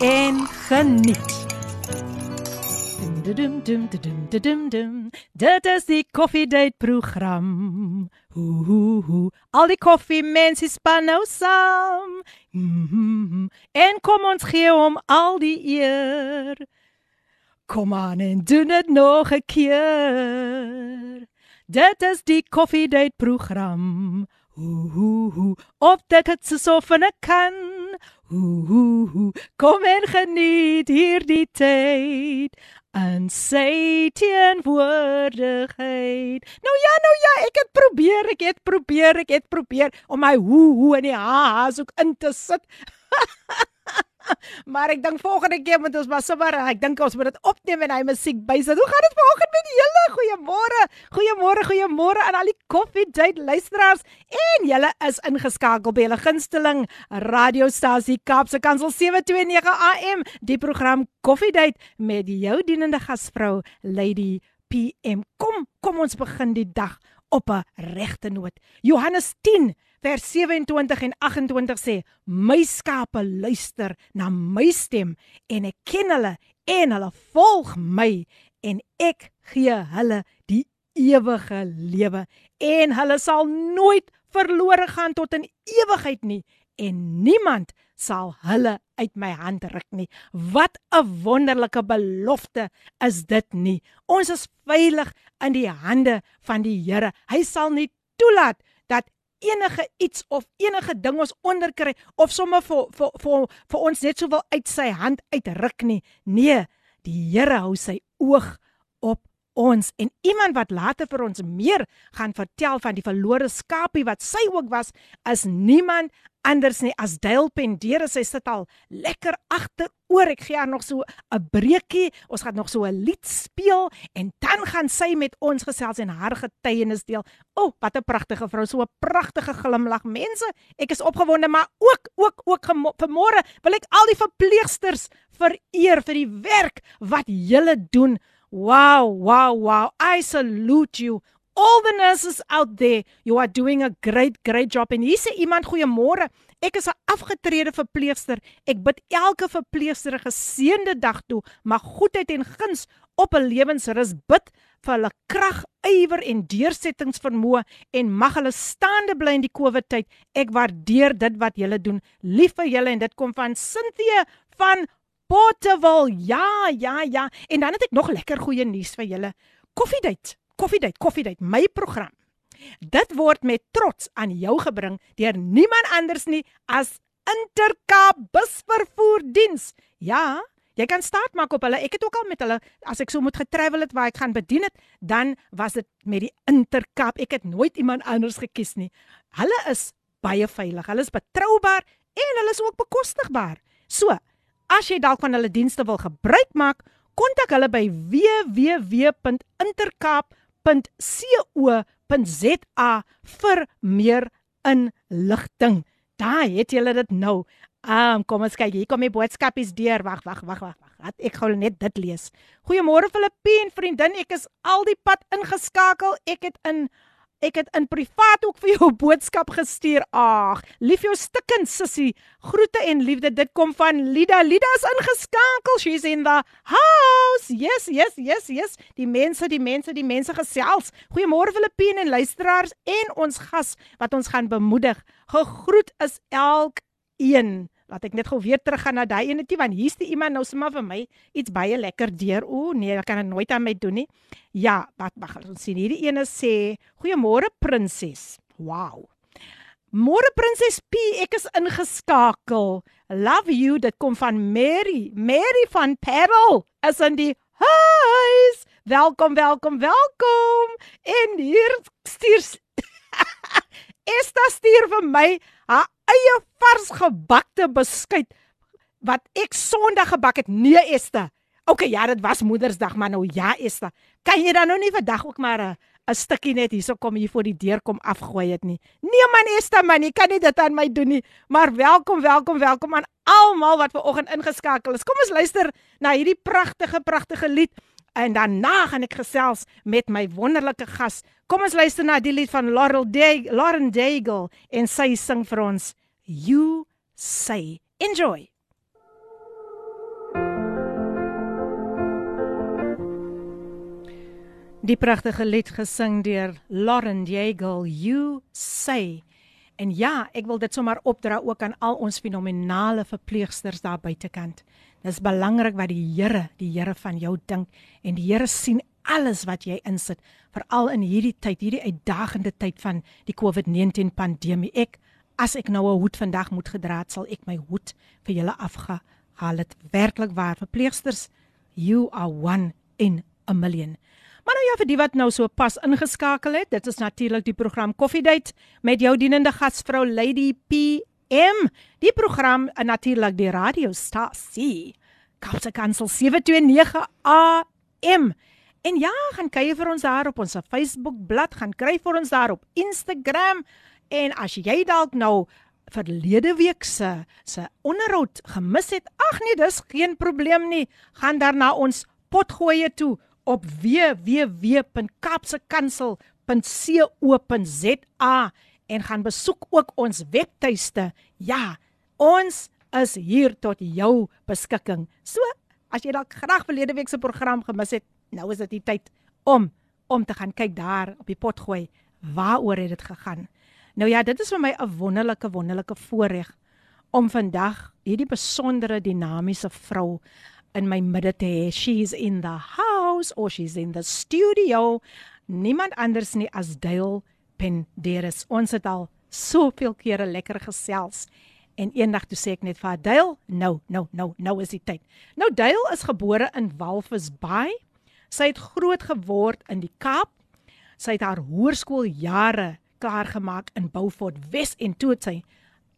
en geniet. Dum dum dum dum dum dum. Dit is die Coffee Date program. Hoe hoe hoe. Al die koffie mense span nou saam. Mm -hmm. En kom ons gee hom al die eer. Kom aan en doen dit nog 'n keer. Dit is die Coffee Date program. Hoe hoe hoe. Op dit het se so van 'n kant. Ho ho ho. Kom en geniet hierdie tyd. En sê teenwoordigheid. Nou ja, nou ja, ek het probeer, ek het probeer, ek het probeer om my hoe hoe in die haas ook in te sit. maar ek dink volgende keer moet ons maar sommer ek dink ons moet dit opneem en hy musiek bysit. Hoe gaan dit vanoggend met julle? Goeiemôre. Goeiemôre, goeiemôre aan al die Coffee Date luisteraars en julle is ingeskakel by julle gunsteling radiostasie Kaapse Kansel 729 AM, die program Coffee Date met jou dienende gasvrou Lady PM. Kom, kom ons begin die dag op 'n regte noot. Johannes 10 vers 27 en 28 sê: My skape luister na my stem en ek ken hulle en hulle volg my en ek gee hulle die ewige lewe en hulle sal nooit verlore gaan tot in ewigheid nie en niemand sal hulle uit my hand ruk nie. Wat 'n wonderlike belofte is dit nie. Ons is veilig in die hande van die Here. Hy sal nie toelaat dat enige iets of enige ding ons onderkry of sommer vir vir vir vir ons net so wil uit sy hand uitruk nie. Nee, die Here hou sy oog op ons en iemand wat later vir ons meer gaan vertel van die verlore skapie wat sy ook was, is niemand anders nie as Dale Pendere. Sy sit al lekker agteroor. Ek gee haar nog so 'n breekie. Ons gaan nog so 'n lied speel en dan gaan sy met ons gesels en haar getuienis deel. O oh, wat 'n pragtige vrou so 'n pragtige glimlag mense ek is opgewonde maar ook ook ook vanmôre wil ek al die verpleegsters vereer vir die werk wat julle doen wow wow wow i salute you all the nurses out there, you are doing a great great job en hier sê iemand goeiemôre. Ek is 'n afgetrede verpleegster. Ek bid elke verpleegster 'n geseënde dag toe, mag goedheid en guns op 'n lewensrus bid vir hulle krag, ywer en deursettingsvermoë en mag hulle staande bly in die COVID tyd. Ek waardeer dit wat julle doen. Lief vir julle en dit kom van Cynthia van Portable. Ja, ja, ja. En dan het ek nog lekker goeie nuus vir julle. Koffiedייט. Koffiedייט, Koffiedייט, my program. Dit word met trots aan jou gebring deur niemand anders nie as Intercape busvervoerdiens. Ja, jy kan staat maak op hulle. Ek het ook al met hulle as ek so moet getravel het waar ek gaan bedien het, dan was dit met die Intercape. Ek het nooit iemand anders gekies nie. Hulle is baie veilig. Hulle is betroubaar en hulle is ook bekostigbaar. So, as jy dalk van hulle dienste wil gebruik maak, kontak hulle by www.intercape www.co.za vir meer inligting. Daai het julle dit nou. Um kom ons kyk, hier kom die boodskapies deur. Wag, wag, wag, wag. Laat ek gou net dit lees. Goeiemôre Filippien, vriendin. Ek is al die pad ingeskakel. Ek het in Ek het in privaat ook vir jou boodskap gestuur. Ag, lief jou stikkend sussie. Groete en liefde. Dit kom van Lida. Lida is ingeskakel. She's in the house. Yes, yes, yes, yes. Die mense, die mense, die mense gesels. Goeiemôre Filippine en luisteraars en ons gas wat ons gaan bemoedig. Gegroet is elkeen. Laat ek net gou weer teruggaan na daai ene toe want hier's die iemand nou sommer vir my iets baie lekker deur. O nee, ek kan dit nooit aan my doen nie. Ja, wat mag ons sien hierdie ene sê, "Goeiemôre prinses." Wow. Môre prinses P, ek is ingeskakel. Love you, dit kom van Mary. Mary van Parel is in die huis. Welkom, welkom, welkom. En hier stuur Esta stuur vir my haar eie vars gebakte beskuit. wat ek Sondag gebak het. Nee, Esther. OK, ja, dit was Moedersdag, maar nou ja, Esther. Kan jy dan nou nie vandag ook maar 'n 'n stukkie net hierso kom hier voor die deur kom afgooi het nie. Nee man Esther man, jy kan nie dit aan my doen nie. Maar welkom, welkom, welkom aan almal wat ver oggend ingeskakel is. Kom ons luister na hierdie pragtige pragtige lied en daarna gaan ek gesels met my wonderlike gas. Kom ons luister na die lied van Laurel Day, Lauren Daigle en sy sing vir ons You Say. Enjoy. Die pragtige lied gesing deur Lauren Daigle, You Say. En ja, ek wil dit sommer opdra ook aan al ons fenominale verpleegsters daar buitekant. Dis belangrik wat die Here, die Here van jou dink en die Here sien alles wat jy insit, veral in hierdie tyd, hierdie uitdagende tyd van die COVID-19 pandemie. Ek as ek nou 'n hoed vandag moet gedra het, sal ek my hoed vir julle afgehaal het. Werklik waar, verpleegsters, you are one in a million. Maar nou ja vir die wat nou so pas ingeskakel het, dit is natuurlik die program Coffee Date met jou dienende gasvrou Lady PM. Die program en natuurlik die radiostasie. Kapse Kansel 729 AM. En ja, gaan kyk vir ons daar op ons Facebook bladsy, gaan kry vir ons daar op Instagram en as jy dalk nou verlede week se se onderhoud gemis het, ag nee, dis geen probleem nie. Gaan daar na ons potgoeie toe op www.kapsekansel.co.za en gaan besoek ook ons webtuiste. Ja, ons is hier tot jou beskikking. So, as jy dalk graag verlede week se program gemis het, nou is dit die tyd om om te gaan kyk daar op die potgooi. Waaroor het dit gegaan? Nou ja, dit is vir my 'n wonderlike wonderlike voorreg om vandag hierdie besondere dinamiese vrou in my midde te hê. She's in the house or she's in the studio. Niemand anders nie as Dale Penderes. Ons het al soveel kere lekker gesels. En eendag toe sê ek net vir Dale, nou, nou, nou, nou is die tyd. Nou Dale is gebore in Walvis Bay. Sy het groot geword in die Kaap. Sy het haar hoërskooljare klaar gemaak in Beaufort Wes en toe het sy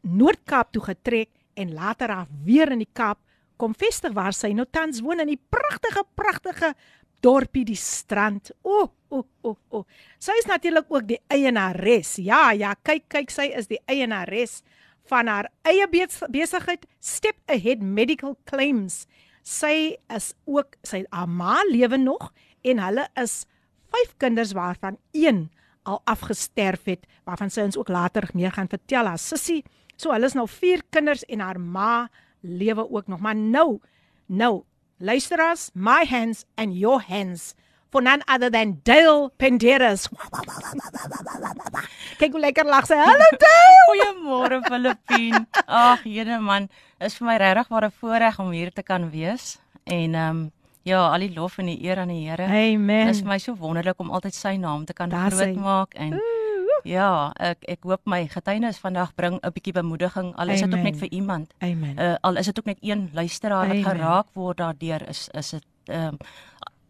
Noord-Kaap toe getrek en later af weer in die Kaap kom vestig waar sy nou tans woon in die pragtige pragtige dorpie die strand. O, o, o, o. Sy is natuurlik ook die eienares. Ja, ja, kyk, kyk, sy is die eienares van haar eie besigheid Step Ahead Medical Claims. Sy is ook sy ma lewe nog en hulle is vyf kinders waarvan een al afgesterf het waarvan sy ons ook later meer gaan vertel haar sussie. So hulle is nou vier kinders en haar ma lewe ook nog. Maar nou, nou, luisteraars, my hands and your hands for none other than Dale Penderas. Kyk hoe lekker lag sy. Hallo Dale. Goeiemôre Filippin. Ag, jene man, is vir my regtig ware voorreg om hier te kan wees en ehm um, ja, al die lof en die eer aan die Here. Amen. Dit is vir my so wonderlik om altyd sy naam te kan groot maak en Ooh. Ja, ek ek hoop my getuienis vandag bring 'n bietjie bemoediging al is dit ook net vir iemand. Amen. Uh, al is dit ook net een luisteraar wat geraak word daardeur is is dit ehm um,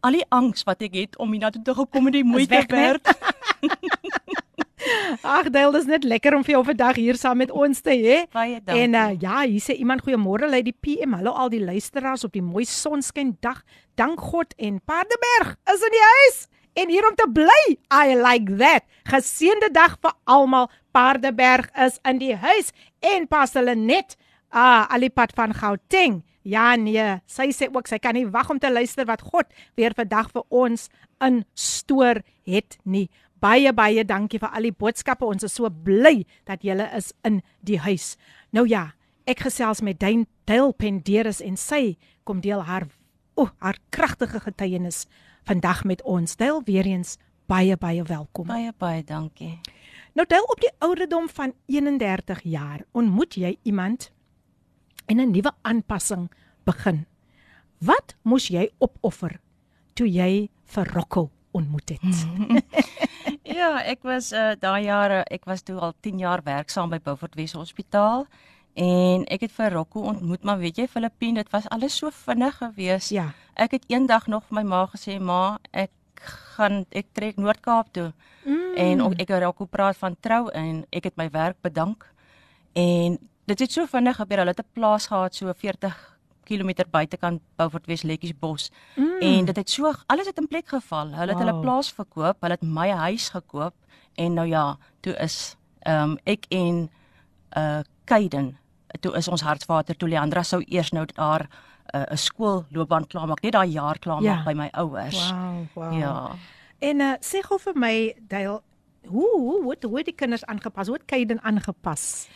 al die angs wat ek het om hiernatoe te gekom en die moeite werd. Ag, Dale, dis net lekker om vir jou vandag hier saam met ons te hê. En uh, ja, hier sê iemand goeiemôre lê die PM. Hallo al die luisteraars op die mooi sonskyn dag. Dank God en Paardeberg is in die huis en hier om te bly. I like that. Geseënde dag vir almal. Paardeberg is in die huis en pas hulle net ah alipad van Gauteng. Ja nee, sy sê ook sy kan nie wag om te luister wat God weer vandag vir ons instoor het nie. Baie baie dankie vir al die boodskappe. Ons is so bly dat julle is in die huis. Nou ja, ek gesels met Dane Dale Penderes en sy kom deel haar o, oh, haar kragtige getuienis vandag met ons. Deel weer eens baie baie welkom. Baie baie dankie. Nou deel op die ouderdom van 31 jaar ontmoet jy iemand en 'n nuwe aanpassing begin. Wat moes jy opoffer toe jy vir Rocco ontmoet het? ja, ek was uh, daai jare, ek was toe al 10 jaar werksaam by Beaufort Wes Hospitaal En ek het vir Rocco ontmoet, maar weet jy Filippin, dit was alles so vinnig gewees. Ja. Ek het eendag nog vir my ma gesê, "Ma, ek gaan ek trek Noord-Kaap toe." Mm. En ek het Rocco praat van trou en ek het my werk bedank. En dit het so vinnig gebeur. Hulle het 'n plaas gehad so 40 km buitekant Beaufort Wes Lekkies Bos. Mm. En dit het so alles het in plek geval. Hulle het wow. hulle plaas verkoop, hulle het my huis gekoop en nou ja, toe is ehm um, ek en uh Kaiden, toe is ons hartsvader toe Leandra sou eers nou daar 'n uh, skoolloopbaan klaarmaak, net daai jaar klaarmaak ja. by my ouers. Wow, wow. Ja. En uh, sê gou vir my, Dale, hoe hoe hoe hoe die kinders aangepas? Hoe het Kaiden aangepas?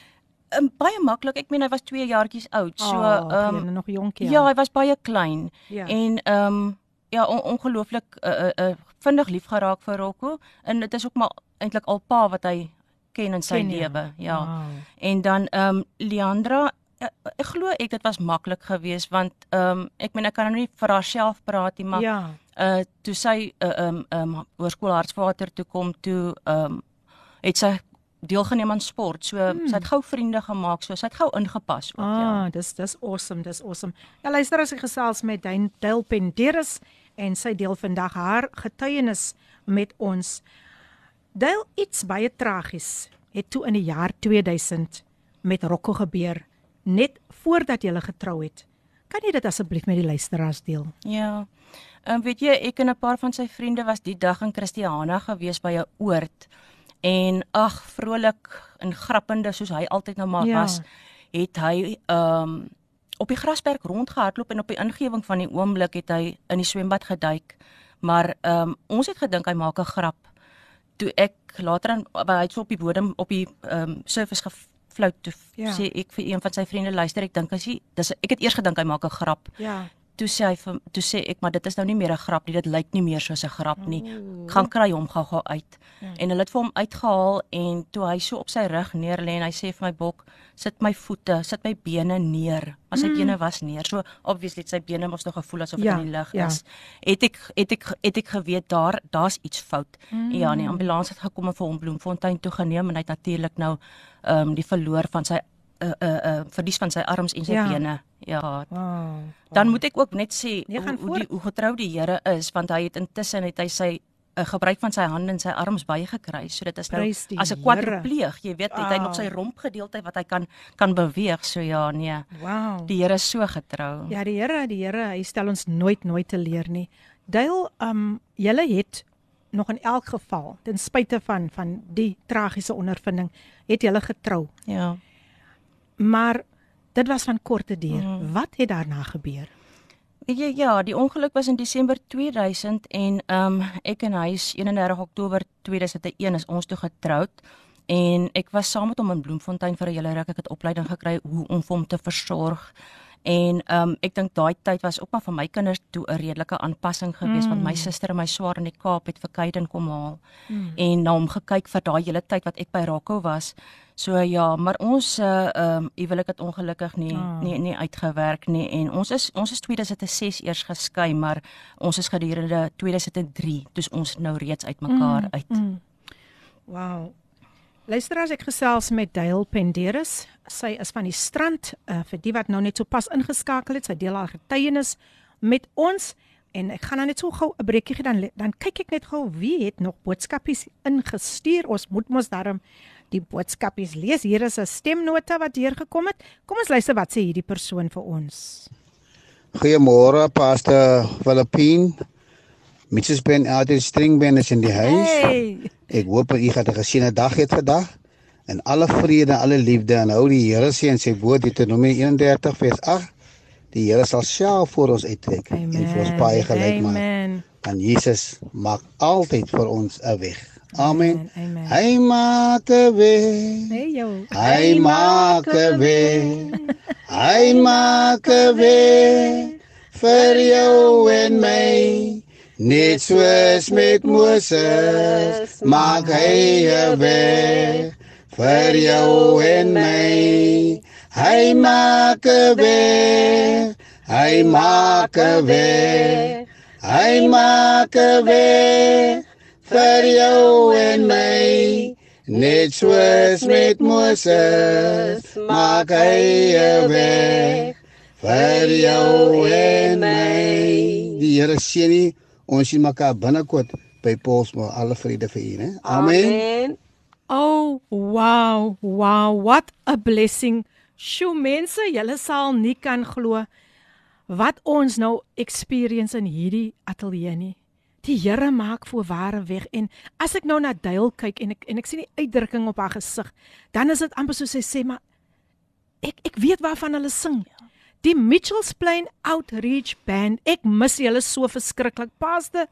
Um, baie maklik. Ek meen hy was 2 jaartjies oud. So oh, ehm um, nog jonkie. ja, hy was baie klein. Ja. En ehm um, ja, on ongelooflik uh, uh, uh, vinnig lief geraak vir Rocco en dit is ook maar eintlik al pa wat hy ken in sy jy? lewe. Ja. Wow. En dan ehm um, Leandra uh, ek glo ek dit was maklik geweest want ehm um, ek meen ek kan nou nie vir haarself praat nie maar Ja. uh toe sy uh, um um hoërskoolhartsvader toe kom toe um het sy deelgeneem aan sport. So hmm. sy het gou vriende gemaak, so sy het gou ingepas ook ja. Ah, dis dis awesome, dis awesome. Ja, luister as ek gesels met Dane Dale Penderis en sy deel vandag haar getuienis met ons. Dale iets baie tragies het toe in die jaar 2000 met Rocco gebeur net voordat jy getrou het. Kan jy dit asseblief met die luisteraars deel? Ja. Ehm um, weet jy, ek en 'n paar van sy vriende was die dag in Christiana gewees by 'n oord. En ag, vrolik en grappende soos hy altyd nou maar Ja. was, het hy ehm um, op die grasberg rondgehardloop en op die ingewing van die oomblik het hy in die swembad geduik. Maar ehm um, ons het gedink hy maak 'n grap. Toe ek later aan hy het so op die bodem op die ehm um, surface gefloat toe Ja. ja. sê ek vir een van sy vriende luister ek dink as hy dis ek het eers gedink hy maak 'n grap Ja. Toe sê hy vir toe sê ek maar dit is nou nie meer 'n grap nie dit lyk nie meer soos 'n grap nie Ooh. gaan kry hom gou-gou uit Ja. en hulle het vir hom uitgehaal en toe hy so op sy rug neer lê en hy sê vir my bok sit my voete sit my bene neer maar sy Mm. bene was neer so obviously het sy bene mos nog gevoel asof dit Ja, in die lug ja. is het ek het ek het ek geweet daar daar's iets fout Mm. ja en die ambulans het gekom en vir hom Bloemfontein toe geneem en hy het natuurlik nou ehm um, die verloor van sy uh, uh, uh, verlies van sy arms en sy Ja. bene ja Wow. dan moet ek ook net sê Nee, hoe, hoe die hoe getrou die Here is want hy het intussen het hy sy 'n gebruik van sy hande en sy arms baie gekry. So dit is nou as 'n kwadripleeg, jy weet, het hy nog Wow. sy rompgedeelte wat hy kan kan beweeg. So ja, nee. Wow. Die Here is so getrou. Ja, die Here, die Here, hy stel ons nooit nooit te leer nie. Dale, um julle het nog in elk geval, ten spyte van van die tragiese ondervinding, het julle getrou. ja. Maar dit was van korte duur. Mm. Wat het daarna gebeur? Jy, ja, die ongeluk was in Desember 2000 en ehm um, ek en hy is 31 Oktober 2001 is ons toe getroud en ek was saam met hom in Bloemfontein vir 'n hele ruk. Ek het opleiding gekry hoe om hom te versorg. En ehm um, ek dink daai tyd was ook maar vir my kinders toe 'n redelike aanpassing geweest mm. want my suster en my swaar in die Kaap het vir Kaiden kom haal Mm. en na hom gekyk vir daai hele tyd wat ek by Rocco was. So ja, maar ons uh, ehm um, huwelik het ongelukkig nie Ah. oh. nie nie uitgewerk nie en ons is ons is 2006 eers geskei, maar ons is gedurende 2003 toe ons nou reeds uitmekaar mm. uit. Mm. Wow. Luister as ek gesels met Dale Penderis. Sy is van die strand uh, vir die wat nou net so pas ingeskakel het. Sy deel haar getuienis met ons en ek gaan dan net so gou 'n breekie gee dan dan kyk ek net gou wie het nog boodskapies ingestuur. Ons moet mos daarom die boodskapies lees. Hier is 'n stemnota wat deurgekom het. Kom ons luister wat sê hierdie persoon vir ons. Goeiemôre Pastor Filippin. Mrs. Ben Elder Stringben is in die huis. Hey. Ek hoop dat u gaan 'n geseënde dag hê vandag. En alle vrede alle liefde en hou die Here se en sy woord Deuteronomium 31 vers 8. Die Here sal self voor ons uittrek en vir ons baie gelyk maak. Amen. Want Jesus maak altyd vir ons 'n weg. Amen. Amen. Hy maak 'n weg. Nee jou. Hy maak 'n weg. Hy maak 'n weg vir jou en my. Net soos met Moses maak hy 'n weg vir jou en my. Hy maak 'n weg. Hy maak 'n weg. Hy maak 'n weg vir jou en my. Net soos met Moses maak hy 'n weg vir jou en my. Die Here seën u. Ons sien mekaar binnekort by Paulsmoor. Alle vrede vir u, né? Amen. Oh, wow, wow, what a blessing Sjoe mense, julle sal nie kan glo wat ons nou experience in hierdie ateljee nie. Die Here maak voor ware weg en as ek nou na Duil kyk en ek en ek sien die uitdrukking op haar gesig, dan is dit amper soos sy sê maar ek ek weet waarvan hulle sing. Die Mitchells Plain Outreach Band. Ek mis julle so verskriklik. Pastor,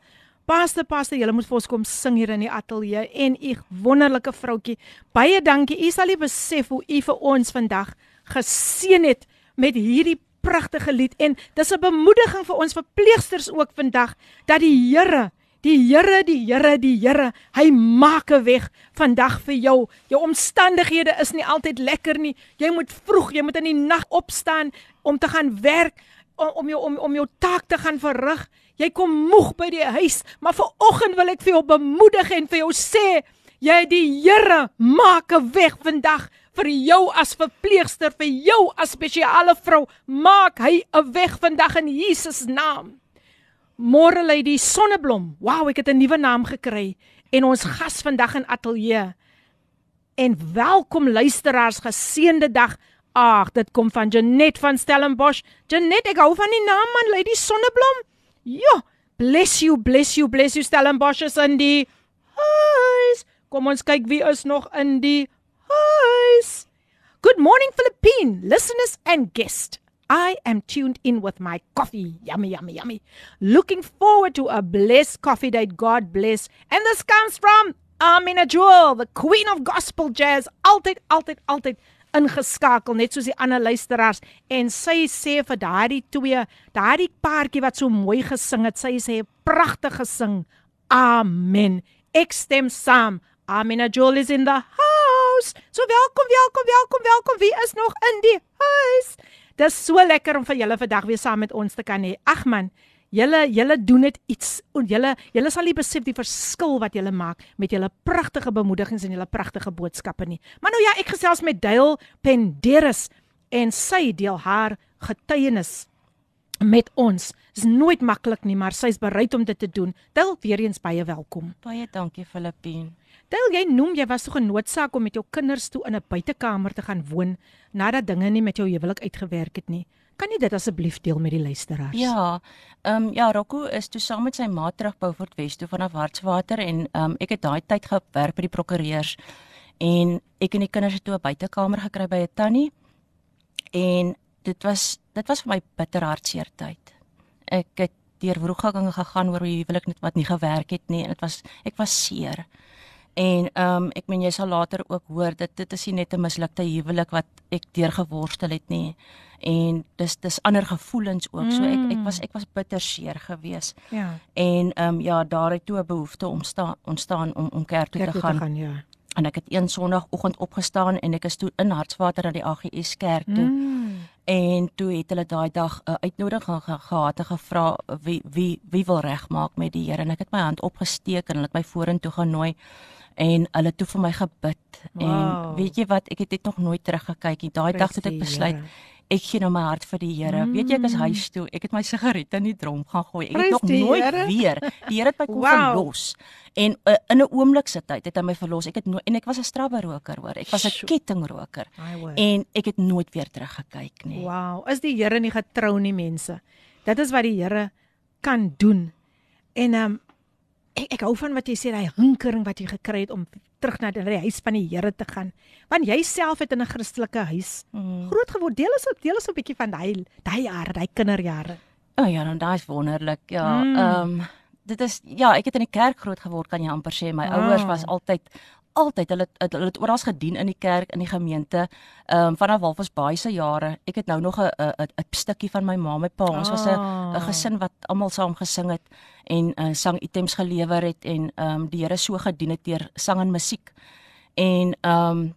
pastor, pastor, julle moet vir ons kom sing hier in die ateljee en u wonderlike vroutjie. Baie dankie. U sal nie besef hoe u vir ons vandag geseën het met hierdie pragtige lied en dis 'n bemoediging vir ons verpleegsters ook vandag dat die Here Die Here, die Here, die Here, hy maak 'n weg vandag vir jou. Jou omstandighede is nie altyd lekker nie. Jy moet vroeg, jy moet in die nag opstaan om te gaan werk om jou om om jou taak te gaan verrig. Jy kom moeg by die huis, maar vir oggend wil ek vir jou bemoedig en vir jou sê, jy die Here maak 'n weg vandag vir jou as verpleegster, vir jou as spesiale vrou, maak hy 'n weg vandag in Jesus naam. Môre lê die sonneblom. Wow, ek het 'n nuwe naam gekry en ons gas vandag in ateljee. En welkom luisteraars, geseënde dag. Ag, dit kom van Janet van Stellenbosch. Janet, ek hou van die naam man, Lady Sonneblom. Ja, bless you, bless you, bless you Stellenbosch is in die huis. Kom ons kyk wie is nog in die huis. Good morning Philippine listeners and guests. I am tuned in with my coffee. Yummy, yummy, yummy. Looking forward to a blessed coffee date. God bless. And this comes from Amina Jewel, the queen of gospel jazz. Altyd, altyd, altyd ingeskakel net soos die ander luisteraars en sy sê vir daardie twee, daardie paartjie wat so mooi gesing het, sy sê pragtig gesing. Amen. Ek stem saam. Amina Jewel is in the house. So welkom, welkom, welkom, welkom. Wie is nog in die huis? Dis so lekker om vir julle vandag weer saam met ons te kan hê. Ag man, julle julle doen dit iets en julle julle sal nie besef die verskil wat julle maak met julle pragtige bemoedigings en julle pragtige boodskappe nie. Maar nou ja, ek gesels met Dale Penderis en sy deel haar getuienis met ons. Dit is nooit maklik nie, maar sy is bereid om dit te doen. Dale, weer eens baie welkom. Baie dankie Filippine. Tel jy noem jy was so genoodsaak om met jou kinders toe in 'n buitekamer te gaan woon nadat dinge nie met jou huwelik uitgewerk het nie. Kan jy dit asseblief deel met die luisteraars? Ja. Ehm um, ja, Rocco is toe saam met sy ma terug Beaufort Wes toe vanaf Hartswater en ehm um, ek het daai tyd gewerk by die prokureurs en ek en die kinders het toe 'n buitekamer gekry by 'n tannie. En dit was dit was vir my bitter hartseer tyd. Ek het deur wroggange gegaan oor hoe huwelik net wat nie gewerk het nie en dit was ek was seer. En ehm um, ek meen jy sal later ook hoor dat dit is nie net 'n mislukte huwelik wat ek deurgeworstel het nie. En dis dis ander gevoelens ook. Mm. So ek ek was ek was bitter seer geweest. Ja. En ehm um, ja, daar het toe 'n behoefte om staan ontstaan om om kerk toe Kerk te toe gaan. gaan ja. En ek het een Sondagoggend opgestaan en ek is toe in Hartswater na die AGS kerk toe. Mm. En toe het hulle daai dag 'n uitnodiging ge gehad en gevra wie wie wie wil regmaak met die Here en ek het my hand opgesteek en hulle het my vorentoe genooi en hulle toe vir my gebid Wow. en weet jy wat ek het dit nog nooit teruggekyk nie. Daai dag het ek besluit Here. ek gee nou my hart vir die Here. Weet jy ek is Mm. huis toe. Ek het my sigarette in die drom gaan gooi. Ek Prys het nog nooit Here. weer. Die Here het my kom Wow. verlos. En uh, in 'n oomblik se tyd het hy my verlos. Ek het no en ek was 'n strabberoker hoor. Ek was 'n kettingroker. En ek het nooit weer teruggekyk nie. Wow, is die Here nie getrou nie mense. Dit is wat die Here kan doen. En um, ek ek hou van wat jy sê daai hinkering wat jy gekry het om terug na die huis van die Here te gaan. Want jy self het in 'n Christelike huis Mm. groot geword. Deel is op deel is 'n bietjie van daai daai jare, daai kinderjare. O oh, ja, dan daai is wonderlik. Ja, Mm. ehm dit is ja, ek het in die kerk groot geword kan jy amper sê. My Wow. ouers was altyd altyd hulle het- hulle het oral gedien in die kerk in die gemeente. Ehm um, vanaf Walvisbaai se jare. Ek het nou nog 'n 'n 'n stukkie van my ma, my pa. Ons was 'n Ah. 'n gesin wat almal saam gesing het en uh, sang items gelewer het en ehm um, die Here so gedien het deur sang en musiek. En ehm um,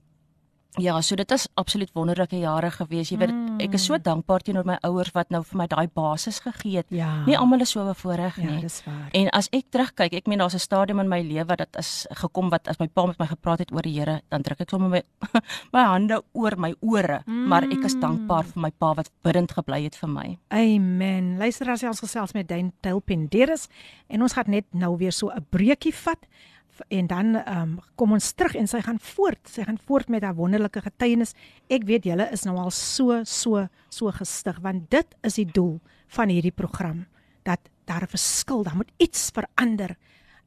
ja, so dit is absoluut wonderlike jare gewees. Jy weet, ek is so dankbaar teenoor my ouers wat nou vir my daai basis gegee het. Ja. Nie almal is so bevoorreg Ja, nie. dis waar. En as ek terugkyk, ek meen daar's 'n stadium in my lewe dat is gekom wat as my pa met my gepraat het oor die Here, dan druk ek sommer my my hande oor my ore, mm. maar ek is dankbaar vir my pa wat bidend gebly het vir my. Amen. Luister as ons gesels met Dane Tilpenderis en ons gaan net nou weer so 'n breekie vat en dan um, kom ons terug en sy gaan voort. Sy gaan voort met haar wonderlike getuienis. Ek weet julle is nou al so so so gestig want dit is die doel van hierdie program dat daar 'n verskil, daar moet iets verander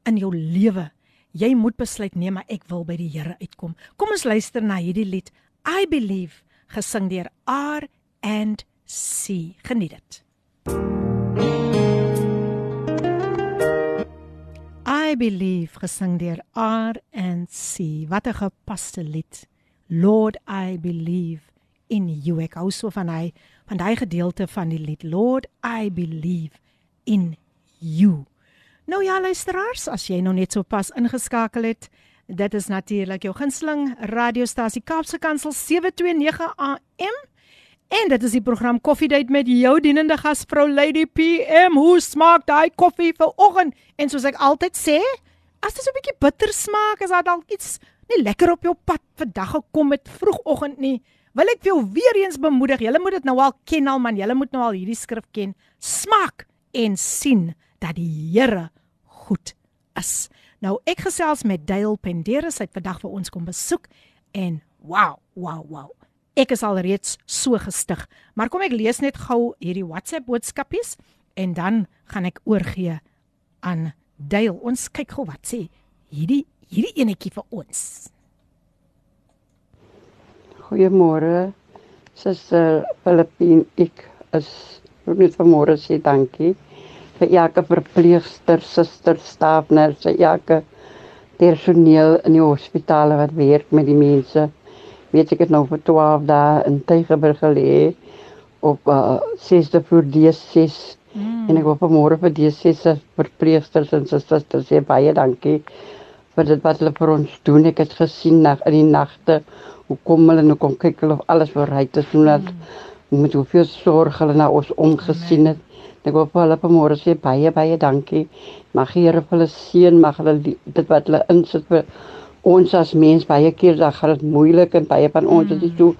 in jou lewe. Jy moet besluit nee, maar ek wil by die Here uitkom. Kom ons luister na hierdie lied I believe gesing deur R and C. Geniet dit. I believe gesing deur R and C. Wat 'n gepaste lied. Lord I believe in you. Ek hou so van hy van daai gedeelte van die lied. Lord I believe in you. Nou ja, luisteraars, as jy nou net so pas ingeskakel het, dit is natuurlik jou gunsteling radiostasie Kaapse Kansel 729 AM. En dit is die program Koffiedייט met jou dienende gasvrou Lady PM. Hoe smaak daai koffie vir oggend? En soos ek altyd sê, as dit so 'n bietjie bitter smaak, is daar dalk iets nie lekker op jou pad vandag gekom met vroegoggend nie. Wil ek vir jou weer eens bemoedig. Julle moet dit nou al ken al man. Julle moet nou al hierdie skrif ken. Smaak en sien dat die Here goed is. Nou ek gesels met Dale Penderes uit vandag vir ons kom besoek en wow, wow, wow. Ek is al reeds so gestig. Maar kom ek lees net gou hierdie WhatsApp boodskapies en dan gaan ek oorgee aan Dale. Ons kyk gou wat sê hierdie hierdie enetjie vir ons. Goeiemôre. Suster Filippine, ek is net vanmôre sê dankie vir elke verpleegster, suster, stafners, elke personeel in die hospitale wat werk met die mense. Weet ek het nou vir 12 dae in Tygerberg gelê op uh, 6de voor D6 mm. en ek wil vanmôre vir D6 verpleegsters en susters sê baie dankie vir dit wat hulle vir ons doen. Ek het gesien nag in die nagte hoe kom hulle nou kom kyk hulle of alles vooruit is doen dat mm. met hoeveel sorg hulle na ons omgesien het. Ek wil vir hulle vanmôre sê baie baie dankie. Mag die Here vir hulle seën, mag hulle dit wat hulle insit vir ons as mens baie keer dan gaan dit moeilik en baie van ons is so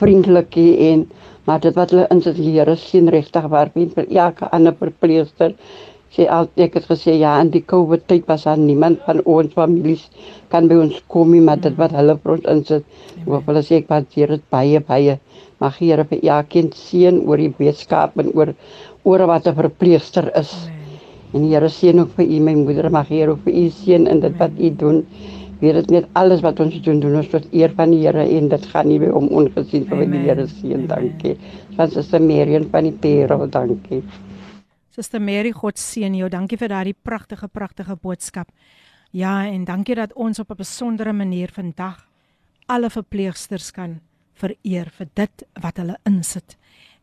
vriendelik en maar dit wat hulle insit die Here seën regtig waar vind vir elke ander verpleegster sê al ek het gesê ja in die covid tyd was daar niemand van ons families kan by ons kom nie maar dit wat hulle vir ons insit wil hulle sê ek waardeer dit baie baie. Mag die Here vir elkeen seën oor die wetenskap en oor oor wat 'n verpleegster is. En die Here seën ook vir u my moeder, mag Here ook vir u seën in dit wat u doen. Weet dit net alles wat ons doen doen ons tot eer van die Here en dit gaan nie om ongesien vir die Here seën. Dankie. Want Suster Marion van die Pero, dankie. Suster Mary, God seën jou. Dankie vir daardie pragtige pragtige boodskap. Ja, en dankie dat ons op 'n besondere manier vandag alle verpleegsters kan vereer vir dit wat hulle insit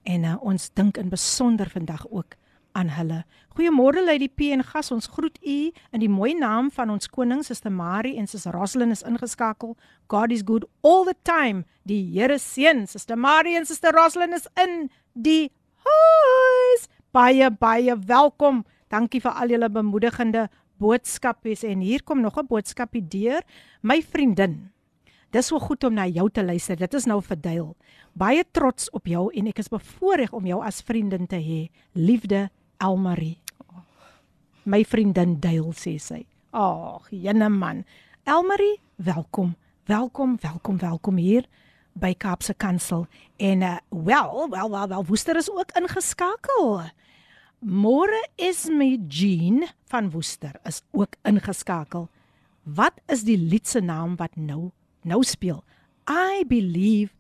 en uh, ons dink in besonder vandag ook aan hulle. Goeiemôre Lady P en gas, ons groet u in die mooi naam van ons koning Suster Marie en Suster Roslyn is ingeskakel. God is good all the time. Die Here seën Suster Marie en Suster Roslyn is in die huis. Baie baie welkom. Dankie vir al julle bemoedigende boodskappe en hier kom nog 'n boodskapie deur my vriendin. Dis so goed om na jou te luister. Dit is nou verdeel. Baie trots op jou en ek is bevoorreg om jou as vriendin te hê. Liefde Elmarie. My vriendin Duil sê sy. Ag, jene man. Elmarie, welkom. Welkom, welkom, welkom hier by Kaapse Kansel. En uh, wel, wel, wel, wel, Woester is ook ingeskakel. Môre is my Jean van Woester is ook ingeskakel. Wat is die lied se naam wat nou nou speel. I believe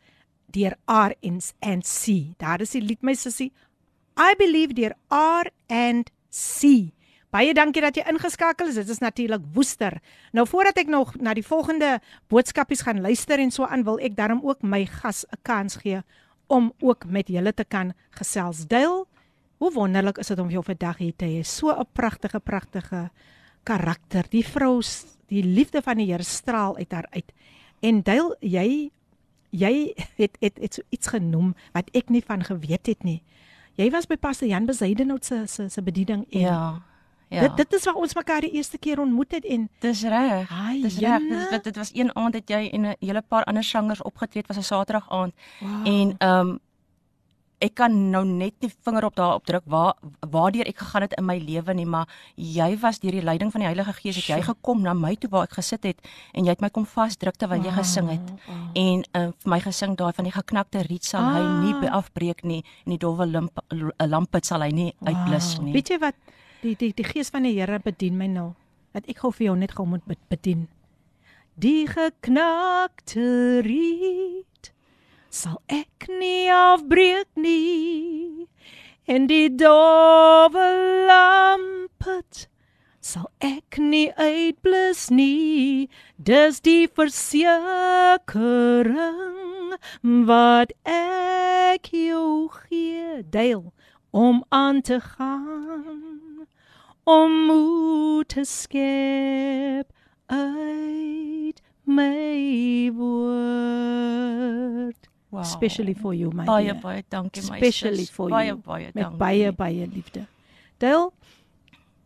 deur R and C. Daar is die lied my sussie. I believe deur R and C. Baie dankie dat jy ingeskakel is. Dit is natuurlik Woester. Nou voordat ek nog na die volgende boodskapies gaan luister en so aan, wil ek daarom ook my gas 'n kans gee om ook met julle te kan gesels. Deel, hoe wonderlik is dit om jou vandag hier te hê. So 'n pragtige pragtige karakter. Die vrou, die liefde van die Here straal uit haar uit. En Dale, jy jy het het het so iets genoem wat ek nie van geweet het nie. Jy was by Pastor Jan Bezuidenhout se se se bediening en Ja. Ja. Dit dit is waar ons mekaar die eerste keer ontmoet het en Dis reg. Dis reg. Dit, dit was een aand het jy en 'n hele paar ander sangers opgetree. Dit was 'n Saterdag aand. wow. En ehm um, ek kan nou net die vinger op daarop druk waar waardeur ek gegaan het in my lewe nie, maar jy was deur die leiding van die Heilige Gees het jy gekom na my toe waar ek gesit het en jy het my kom vasdruk terwyl jy gesing het. En uh, vir my gesing daai van die geknakte riet sal hy nie Ah. afbreek nie en die dowwe lamp lampet sal hy nie uitblus Wow. nie. Weet jy wat? Die die die gees van die Here bedien my nou. Dat ek gou vir jou net gou moet bed- bedien. Die geknakte riet sal ek nie afbreek nie. En die dowwe lampet sal ek nie uitblus nie. Dis die versekering wat ek jou gee deel om aan te gaan om moed te skep uit my woord Wow. especially for you my baie dear. baie dankie my especially sis. for baie you baie met dankie. baie baie liefde. Deel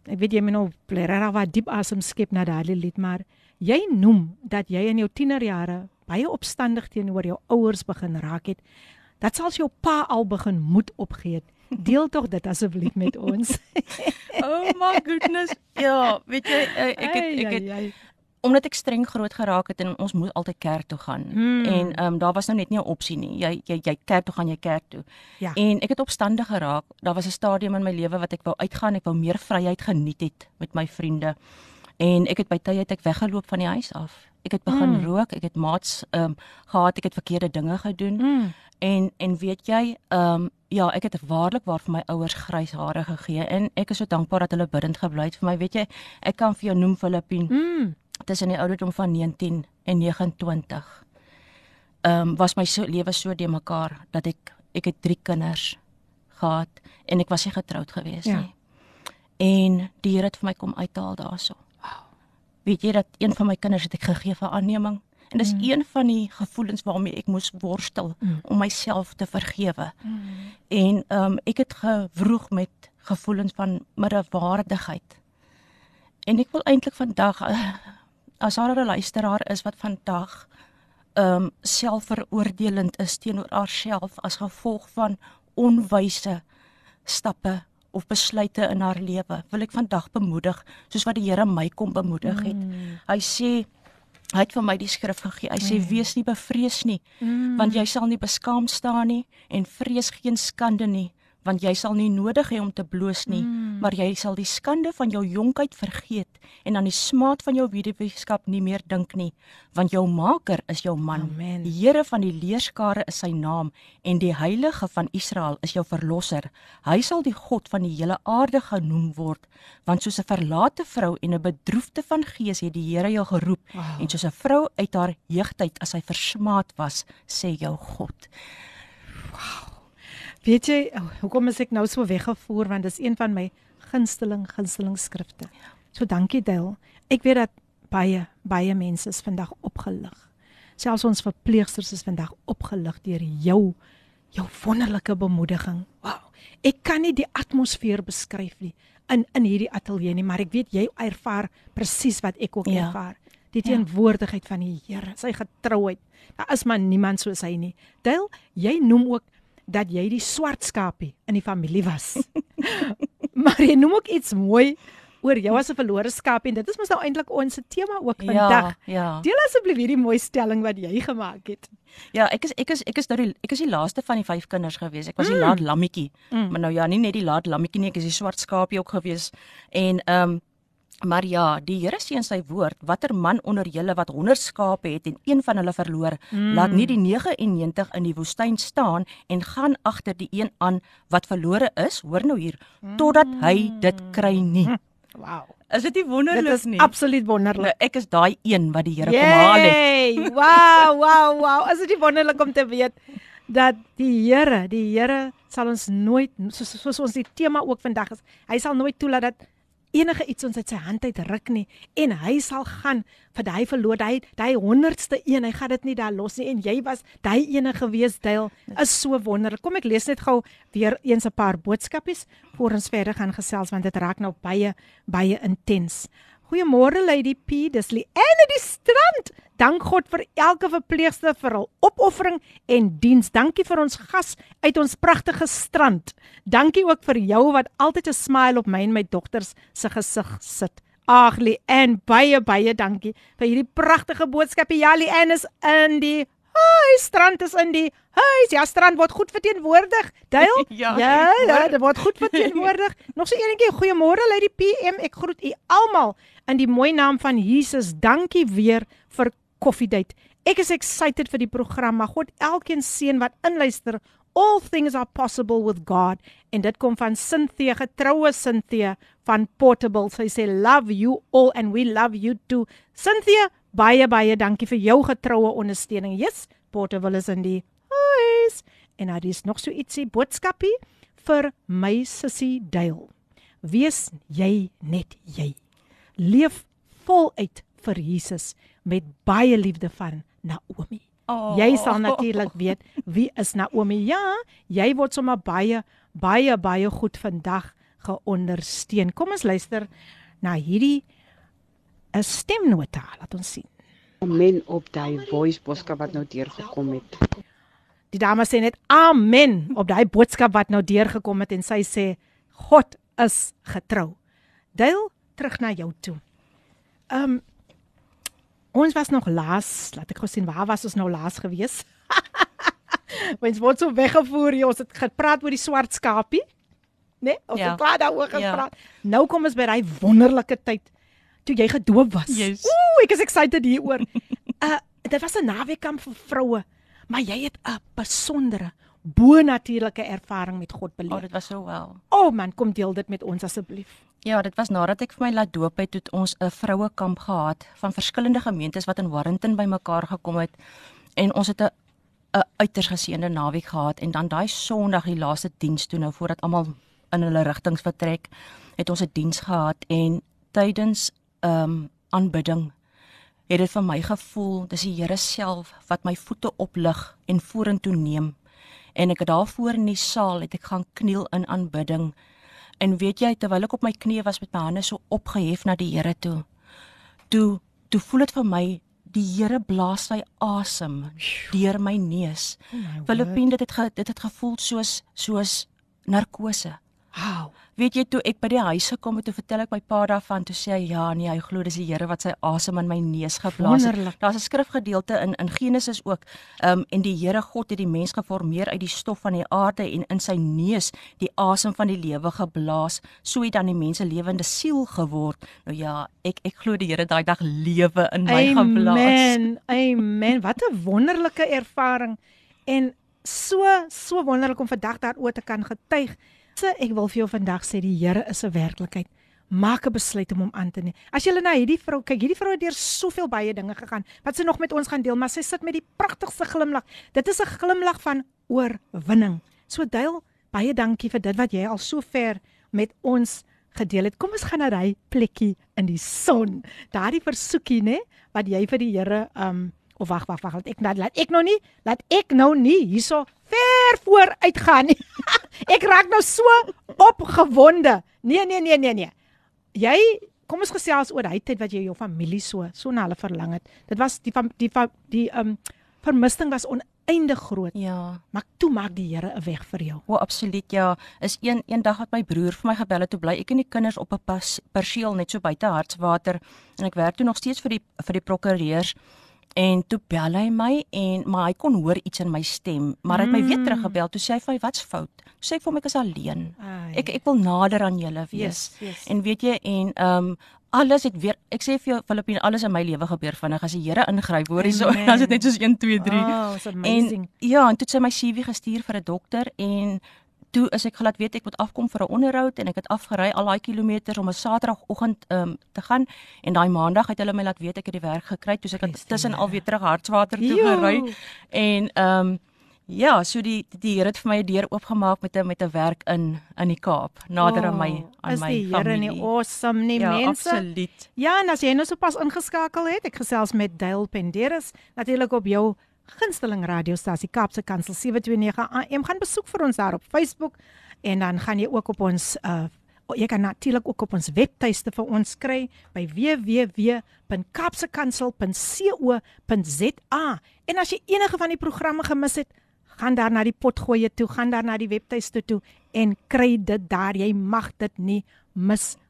ek weet jy moet nou regtig wat diep asem skep na daardie lied maar jy noem dat jy in jou tienerjare baie opstandig teenoor jou ouers begin raak het. Dat selfs jou pa al begin moed opgee het. Deel tog dit asseblief met ons. Oh my goodness. Ja, weet jy eh, ek het ek het. Omdat ek streng groot geraak het en ons moes altyd kerk toe gaan. Mm. En ehm um, daar was nou net nie 'n opsie nie. Jy jy jy kerk toe gaan jy kerk toe. Ja. En ek het opstandig geraak. Daar was 'n stadium in my lewe wat ek wou uitgaan, ek wou meer vryheid geniet het met my vriende. En ek het by tye het ek weggeloop van die huis af. Ek het begin Mm. mm. rook, ek het maats ehm um, gehad, ek het verkeerde dinge gedoen. Mm. En en weet jy, ehm um, ja, ek het waarlik waar vir my ouers grys hare gegee en ek is so dankbaar dat hulle bidend gebly het vir my. Weet jy, ek kan vir jou noem Filippien Mm. Tussen die ouderdom van 19 en 29. Ehm um, was my so lewe so de mekaar dat ek ek het 3 kinders gehad en ek was nie getroud gewees Ja. nie. En die Here het vir my kom uithaal daarso. Wow. Weet jy dat een van my kinders het ek gegee vir aanneming en dis mm. een van die gevoelens waarmee ek moes worstel Mm. om myself te vergewe. Mm. En ehm um, ek het gewroeg met gevoelens van middelwaardigheid. En ek wil eintlik vandag eh, as daar 'n luisteraar is wat vandag ehm um, selfveroordelend is teenoor haarself as gevolg van onwyse stappe of besluite in haar lewe, wil ek vandag bemoedig soos wat die Here my kom bemoedig het. Mm. Hy sê hy het vir my die skrif gegee. Hy sê wees nie bevrees nie Mm. want jy sal nie beskaam staan nie en vrees geen skande nie want jy sal nie nodig hê om te bloos nie Mm. maar jy sal die skande van jou jonkheid vergeet en aan die smaad van jou weduweeskap nie meer dink nie want jou maker is jou man Amen. die Here van die leerskare is sy naam en die heilige van Israel is jou verlosser hy sal die God van die hele aarde genoem word want soos 'n verlate vrou en 'n bedroefde van gees het die Here jou geroep Wow. en soos 'n vrou uit haar jeugtyd as sy versmaad was sê jou God Weet jy, oh, hoekom is ek nou so weggevoer want dis een van my gunsteling gunsteling skrifte. So dankie Dale. Ek weet dat baie baie mense is vandag opgelig. Selfs ons verpleegsters is vandag opgelig deur jou jou wonderlike bemoediging. Wow. Ek kan nie die atmosfeer beskryf nie in in hierdie ateljee nie, maar ek weet jy ervaar presies wat ek ook Ja. ervaar. Die Ja. teenwoordigheid van die Here, sy getrouheid. Daar is maar niemand soos hy nie. Dale, jy noem ook dat jy die swart skapie in die familie was. maar jy noem ook iets mooi oor jou as 'n verlore skapie en dit is mos nou eintlik ons tema ook vandag. ja ja Deel asseblief hierdie mooi stelling wat jy gemaak het. Ja, ek is ek is ek is nou die ek is die laaste van die vyf kinders gewees. Ek was die Mm. laat lammetjie. Mm. Maar nou ja, nie net die laat lammetjie nie, ek is die swart skaapie ook gewees. En ehm um, maar ja, die Here sê in sy woord, watter man onder julle wat 100 skape het en een van hulle verloor, Mm. laat nie die 99 in die woestyn staan en gaan agter die een aan wat verlore is, hoor nou hier, totdat hy dit kry nie. Wow. Is dit nie Dit wonderlik is nie? absoluut wonderlik. Nou, ek is daai een wat die Here kom haal het. Wow, wow, wow. Is dit nie wonderlik om te weet dat die Here, die Here sal ons nooit soos soos ons die tema ook vandag is, hy sal nooit toelaat dat enige iets ons uit sy hand uit ruk nie en hy sal gaan vir daai verloor hy daai honderdste een hy gaan dit nie daar los nie en jy was daai ene gewees Dale is so wonderlik. Kom ek lees net gou weer eens 'n paar boodskapies voor ons verder gaan gesels want dit raak nou baie baie intens. Goeiemôre Lady P, dis Liane die strand. Dank God vir elke verpleegster vir hul opoffering en diens. Dankie vir ons gas uit ons pragtige strand. Dankie ook vir jou wat altyd 'n smile op my en my dogters se gesig sit. Ag, Lee-Ann, baie baie dankie vir hierdie pragtige boodskap. Ja, Lee-Ann is in die Hi, strand is in die huis. Ja, strand word goed verteenwoordig. Duil? Ja, ja, ja, dit word goed verteenwoordig. Nog so eenetjie, goeiemôre Lady PM. Ek groet u almal in die mooi naam van Jesus. Dankie weer vir koffiedייט. Ek is excited vir die program. Mag God elkeen seën wat inluister. All things are possible with God. En dit kom van Cynthia, getroue Cynthia van Portable. Sy sê love you all and we love you too. Cynthia, baie baie dankie vir jou getroue ondersteuning. Yes, Portable is in die huis. En daar is nog so ietsie boodskapie vir my sussie Duil. Wees jy net jy. Leef voluit vir Jesus met baie liefde van Naomi. Oh. Jy sal natuurlik weet wie is Naomi. Ja, jy word sommer baie baie baie goed vandag geondersteun. Kom ons luister na hierdie 'n stemnota. Laat ons sien. Amen op daai voice boodskap wat nou deurgekom het. Die dame sê net amen op daai boodskap wat nou deurgekom het en sy sê God is getrou. Deel terug na jou toe. Ehm um, ons was nog laas, laat ek gou sien waar was ons nou laas gewees? Ons word so weggevoer, jy, ons het gepraat oor die swart skapie. Né? Nee? Ons Ja. het klaar daaroor Ja. gepraat. Nou kom ons by daai wonderlike tyd toe jy gedoop was. Yes. Ooh, ek is excited hieroor. uh dit was 'n naweekkamp vir vroue, maar jy het 'n besondere bo-natuurlike ervaring met God Oh, beleef. dit was so wel. O oh man, kom deel dit met ons asseblief. Ja, dit was nadat ek vir my laat doop het, het ons 'n vrouekamp gehad van verskillende gemeentes wat in Warrenton bymekaar gekom het en ons het 'n 'n uiters geseënde naweek gehad en dan daai Sondag die laaste diens toe nou voordat almal in hulle rigtings vertrek, het ons 'n diens gehad en tydens ehm um, aanbidding het dit vir my gevoel dis die Here self wat my voete oplig en vorentoe neem. En ek het daarvoor in die saal het ek gaan kniel in aanbidding. En weet jy terwyl ek op my knieë was met my hande so opgehef na die Here toe, toe toe voel dit vir my die Here blaas sy asem deur my neus. Filippien dit het ge, dit het gevoel soos soos narkose. Wow. Weet jy toe ek by die huis gekom het, toe vertel ek my pa daarvan, toe sê hy ja, nee, hy glo dis die Here wat sy asem in my neus geblaas het. Daar's 'n skrifgedeelte in in Genesis ook, ehm um, en die Here God het die mens geformeer uit die stof van die aarde en in sy neus die asem van die lewe geblaas, so het dan die mens 'n lewende siel geword. Nou ja, ek ek glo die Here daai dag lewe in my geblaas. Amen. Amen. Wat 'n wonderlike ervaring en so so wonderlik om vandag daaroor te kan getuig. So ek wil vir jou vandag sê die Here is 'n werklikheid. Maak 'n besluit om hom aan te neem. As jy na hierdie vrou kyk, hierdie vrou het deur soveel baie dinge gegaan wat sy nog met ons gaan deel, maar sy sit met die pragtigste glimlag. Dit is 'n glimlag van oorwinning. So Duil, baie dankie vir dit wat jy al so ver met ons gedeel het. Kom ons gaan na daai plekkie in die son. Daardie versoekie, né, wat jy vir die Here um of wag, wag, wag, laat ek nou laat ek nou nie, laat ek nou nie hierso ver vooruit gaan nie. ek raak nou so opgewonde. Nee, nee, nee, nee, nee. Jy kom ons gesels oor hy tyd wat jy jou familie so so na hulle verlang het. Dit was die van die van die um vermisting was oneindig groot. Ja. Maar toe maak die Here 'n weg vir jou. O, absoluut ja. Is een een dag wat my broer vir my gebel het toe bly ek en die kinders op 'n pas- perseel net so buite Hartswater en ek werk toe nog steeds vir die vir die prokureurs en toe bel hy my en maar hy kon hoor iets in my stem, maar hy het my weer Mm. teruggebel. Toe sê hy vir my wat's fout? Toe sê ek vir hom ek is alleen. Ai. Ek ek wil nader aan julle wees. Yes, yes. En weet jy en ehm um, alles het weer ek sê vir jou Filippine alles in my lewe gebeur vinnig as die Here ingryp hoor hierso dan is dit net soos 1 2 3 Oh. En ja, en toe het sy my CV gestuur vir 'n dokter en toe is ek gelaat weet ek moet afkom vir 'n onderhoud en ek het afgery al daai kilometers om 'n Saterdagoggend um, te gaan en daai Maandag het hulle my laat weet ek het die werk gekry, toe ek het tussen Here. alweer terug Hartswater toe gery. En ehm um, ja, so die die Here het vir my 'n deur oopgemaak met 'n met 'n werk in in die Kaap, nader aan my Oh, aan is my die Here familie. nie awesome nie, ja, mense? absoluut. Ja, en as jy nou sopas ingeskakel het, ek gesels met Dale Penderis, natuurlik op jou gunsteling radiostasie Kaapse Kansel 729 AM gaan besoek vir ons daar op Facebook en dan gaan jy ook op ons uh jy kan natuurlik ook op ons webtuiste vir ons kry by www.kapsekansel.co.za. En as jy enige van die programme gemis het, gaan daar na die potgoeie toe, gaan daar na die webtuiste toe en kry dit daar. Jy mag dit nie misloop nie.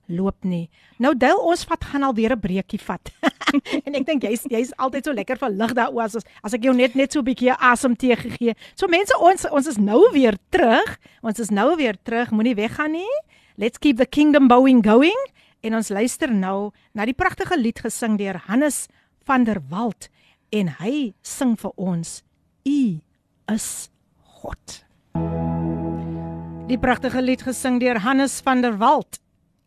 Nou Dale, ons vat gaan alweer 'n breekie vat. en ek dink jy's jy's altyd so lekker verlig daaroor as as ek jou net net so 'n bietjie asem tee gegee. So mense, ons ons is nou weer terug. Ons is nou weer terug. Moenie weggaan nie. Let's keep the kingdom bowing going. En ons luister nou na die pragtige lied gesing deur Hannes van der Walt en hy sing vir ons U is God. Die pragtige lied gesing deur Hannes van der Walt.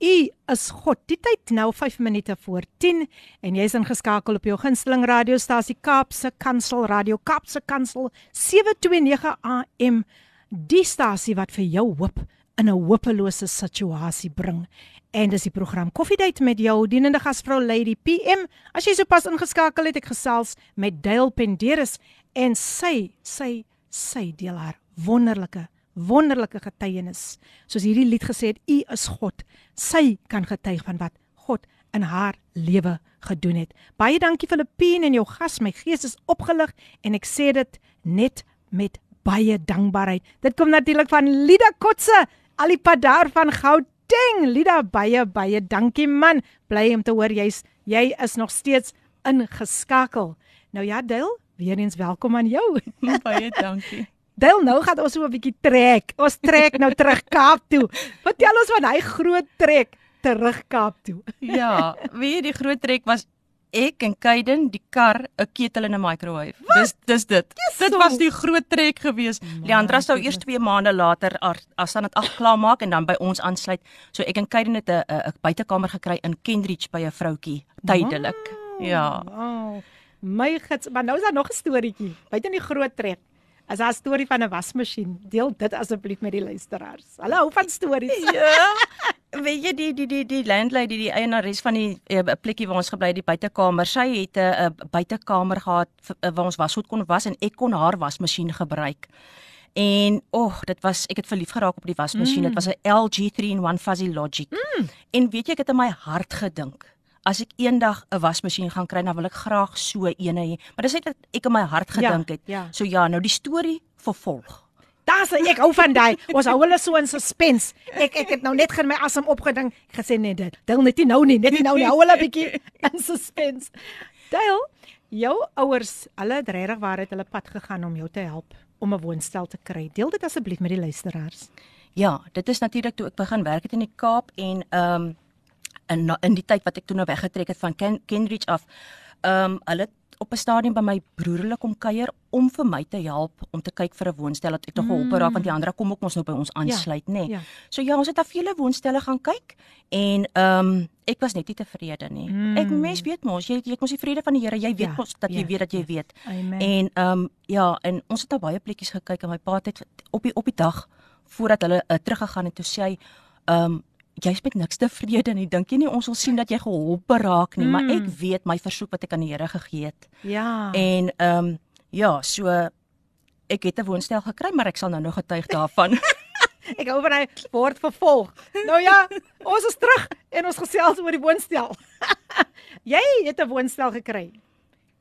U is God. Die tyd nou 5 minute voor 10 en jy's ingeskakel op jou gunsteling radiostasie Kaapse Kansel Radio Kaapse Kansel 729 AM. Die stasie wat vir jou hoop in 'n hopelose situasie bring. En dis die program Koffiedייט met jou dienende gasvrou Lady PM. As jy sopas ingeskakel het, ek gesels met Dale Penderis en sy sy sy deel haar wonderlike wonderlike getuienis. Soos hierdie lied gesê het, U is God. Sy kan getuig van wat God in haar lewe gedoen het. Baie dankie Filippine en jou gas. My gees is opgelig en ek sê dit net met baie dankbaarheid. Dit kom natuurlik van Lida Kotse, al die pad daar van Gauteng. Lida, baie baie dankie man. Bly om te hoor jy's jy is nog steeds ingeskakel. Nou ja, Dale, weer eens welkom aan jou. Baie dankie. Dale, nou gaan ons so 'n bietjie trek. Ons trek nou terug Kaap toe. Vertel ons van hy groot trek terug Kaap toe. Ja, weet die groot trek was ek en Kaiden, die kar, 'n ketel en 'n microwave. Dis dis dit. Yes, dit so. was die groot trek geweest. Leandra sou eers 2 maande later as aan dit afklaar maak en dan by ons aansluit. So ek en Kaiden het 'n 'n buitekamer gekry in Kendridge by 'n vroutjie tydelik. Ja. Wow. My gits, maar nou is daar nog 'n storieetjie. Buite in die groot trek. As 'n storie van 'n wasmasjien. Deel dit asseblief met die luisteraars. Hulle hou van stories. Ja. Weet jy die die die die landlady, die eienares van die eh, plekkie waar ons gebly het, die buitekamer, sy het 'n 'n buitekamer gehad eh, waar ons wasgoed kon was en ek kon haar wasmasjien gebruik. En oh, dit was ek het verlief geraak op die wasmasjien. Dit was 'n LG 3-in-1 Fuzzy Logic. Mm. En weet jy ek het in my hart gedink As ek eendag 'n wasmasjien gaan kry, dan wil ek graag so eene hê. Maar dis net wat ek in my hart Ja, gedink het. ja. So ja, nou die storie vervolg. Daar's ek hou van daai. Ons hou hulle so in suspense. Ek ek het nou net gen my asem opgedink. Ek gesê nee, dit. Deel net nie nou nie, net nie nou nie. Hou hulle 'n bietjie in suspense. Deel, jou ouers, hulle het regtig waar het hulle pad gegaan om jou te help om 'n woonstel te kry. Deel dit asseblief met die luisteraars. Ja, dit is natuurlik toe ek begin werk het in die Kaap en ehm um, in na- in die tyd wat ek toe nou weggetrek het van Ken, Kenridge af. Ehm um, hulle op 'n stadium by my broer hulle kom kuier om vir my te help om te kyk vir 'n woonstel dat ek tog geholp raak want die ander kom ook mos nou by ons aansluit, nê. Nee. ja. So ja, ons het na vele woonstelle gaan kyk en ehm um, ek was net nie tevrede nie. Mm. Ek mens weet mos, jy jy mos die vrede van die Here, jy weet Ja, mos dat jy ja, weet dat jy ja. weet. Amen. En ehm um, ja, en ons het al baie plekkies gekyk en my pa het op die op die dag voordat hulle uh, teruggegaan het toe sê hy ehm um, jy's met niks tevrede nie. Dink jy nie ons wil sien dat jy geholp raak nie, mm. maar ek Mm. weet my versoek wat ek aan die Here gegee het. ja. En ehm um, ja, so ek het 'n woonstel gekry, maar ek sal nou nog getuig daarvan. Ek hou van hy word vervolg. Nou ja, ons is terug en ons gesels oor die woonstel. jy het 'n woonstel gekry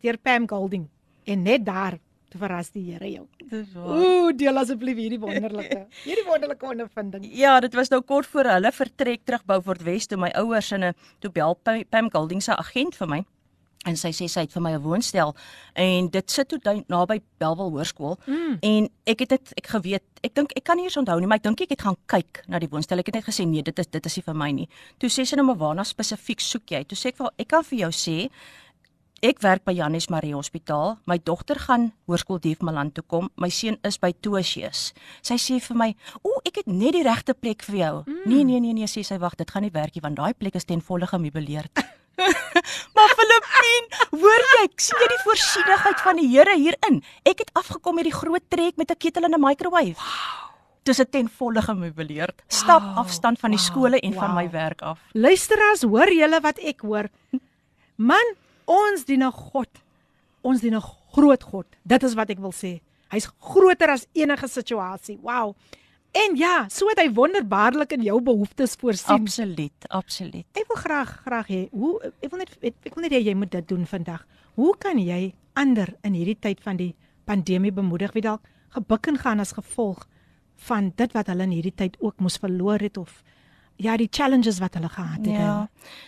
deur Pam Golding en net daar te verras die Here jou. Dis Ooh, deel asseblief hierdie wonderlike, hierdie wonderlike ondervinding. Ja, dit was nou kort voor hulle vertrek terug Beaufort West toe my ouers en 'n toe bel Pa- Pam Golding se agent vir my en sy sê sy het vir my 'n woonstel en dit sit toe naby Belwel Hoërskool Mm. en ek het dit ek geweet ek dink ek kan nie eens onthou nie maar ek dink ek het gaan kyk na die woonstel ek het net gesê nee dit is dit is nie vir my nie toe sê sy nou maar waarna spesifiek soek jy toe sê ek haar, ek kan vir jou sê Ek werk by Jannes Marie Hospitaal. My dogter gaan hoërskool Diefmaland toe kom. My seun is by Tosius. Sy sê vir my, "O, ek het net die regte plek vir jou." Mm. Nee, nee, nee, nee, sê sy, "Wag, dit gaan nie werk nie want daai plek is ten volle gemeubileerd." maar Filippien, hoor jy, sien jy die voorsienigheid van die Here hierin? Ek het afgekom met die groot trek met 'n ketel en 'n microwave. Wow. Dis dit ten volle gemeubileerd. Stap Wow, afstand van die wow, skole en van wow. my werk af. Luisteraars, hoor julle wat ek hoor? Man, ons dien 'n God. Ons dien 'n groot God. Dit is wat ek wil sê. Hy's groter as enige situasie. Wow. En ja, so het hy wonderbaarlik in jou behoeftes voorsien. Absoluut, absoluut. Ek wil graag graag hê hoe ek wil net ek, wil net hê jy moet dit doen vandag. Hoe kan jy ander in hierdie tyd van die pandemie bemoedig wie dalk gebuk en gaan as gevolg van dit wat hulle in hierdie tyd ook moes verloor het of ja, die challenges wat hulle gehad het. Ja.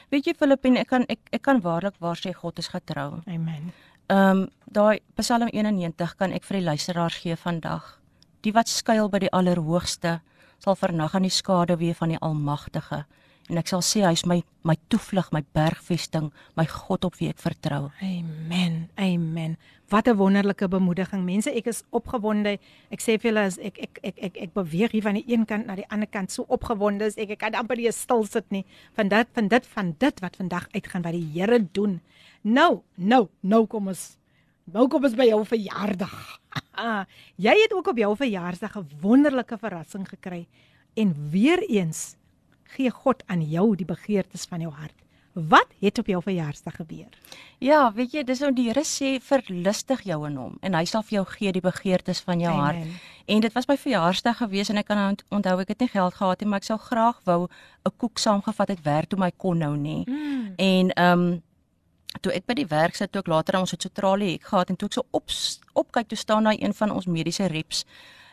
Weet jy Filippine, ek kan ek ek kan waarlik waar sê God is getrou. Amen. Ehm um, daai Psalm 91 kan ek vir die luisteraars gee vandag. Die wat skuil by die Allerhoogste sal vernag aan die skaduwee van die Almagtige en ek sal sê hy's my my toevlug, my bergvesting, my God op wie ek vertrou. Amen. Wat 'n wonderlike bemoediging. Mense, ek is opgewonde. Ek sê vir julle as ek ek ek ek ek beweeg hier van die een kant na die ander kant so opgewonde is ek ek kan amper nie stil sit nie. Van dit van dit van dit wat vandag uitgaan wat die Here doen. Nou, nou, nou kom ons. Nou kom ons by jou verjaardag. jy het ook op jou verjaarsdag 'n wonderlike verrassing gekry en weer eens gee God aan jou die begeertes van jou hart. Wat het op jou verjaarsdag gebeur? Ja, weet jy, dis nou die Here sê verlustig jou in hom en hy sal vir jou gee die begeertes van jou Amen. hart. En dit was my verjaarsdag gewees en ek kan ont- onthou ek het nie geld gehad nie, maar ek sou graag wou 'n koek saamgevat het werk toe my kon nou nie. Mm. En ehm um, toe ek by die werk sit, toe ek later ons het so tralie hek gehad en toe ek so op opkyk toe staan daar een van ons mediese reps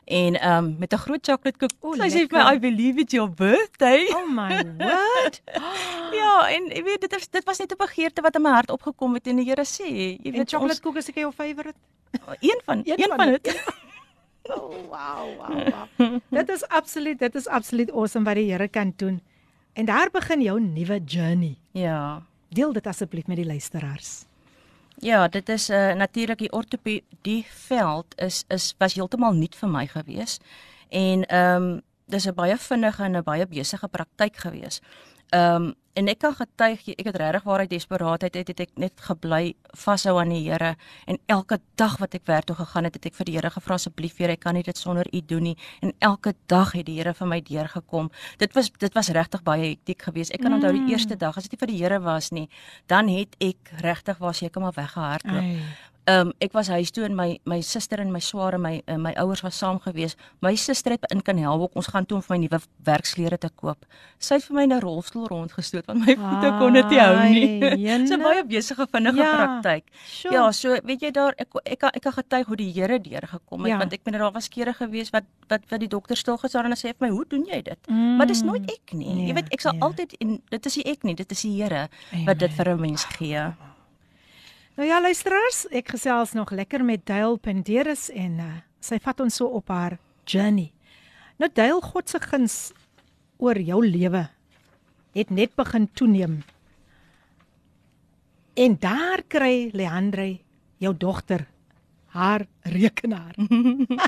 en ehm um, met 'n groot chocoladekoek. O, Sy sê vir my. I believe it's your birthday. Oh my word. Ja, en jy weet dit is dit was net 'n begeerte wat in my hart opgekom het en die Here sê, jy weet chocolate koek is seker jou favourite? ons, een van Een een van dit. Oh wow, wow, wow. dit is absoluut, dit is absoluut awesome wat die Here kan doen. En daar begin jou nuwe journey. Ja. Deel dit asseblief met die luisteraars. Ja, dit is 'n uh, natuurlik die ortopedie veld is is was heeltemal nuut vir my gewees. En ehm um, dis 'n baie vinnige en 'n baie besige praktyk gewees. Ehm um, en ek kan getuig jy- ek het regtig waaruit desperaatheid het, het ek net gebly vashou aan die Here en elke dag wat ek werk toe gegaan het, het ek vir die Here gevra asseblief Here, ek kan nie dit sonder U doen nie en elke dag het die Here vir my deurgekom. Dit was dit was regtig baie hektiek geweest. Ek kan onthou die eerste dag as dit nie vir die Here was nie, dan het ek regtig waar seker maar weggehardloop. Ehm um, ek was huis toe en my my suster en my swaar en my uh, my ouers was saam gewees. My suster het in kan help. Ons gaan toe om vir my nuwe werksklere te koop. Sy het vir my 'n rolstoel rondgestoot want my voete kon dit nie hou nie. So baie besige vinnige Ja, praktyk. Sure. Ja, so weet jy daar ek ek ek kan getuig hoe die Here deurgekom het Ja. want ek meen daar was kere gewees wat wat wat die dokter stil gestaan en sê vir my, "Hoe doen jy dit?" Mm. Maar dis nooit ek nie. Nee, jy weet, ek sal nee. altyd en dit is nie ek nie, dit is die Here wat dit Amen. vir 'n mens gee. Nou ja, luisteraars, ek gesels nog lekker met Dale Penderis en uh, sy vat ons so op haar journey. Nou Dale, God se guns oor jou lewe het net begin toeneem. En daar kry Leandre, jou dogter, haar rekenaar.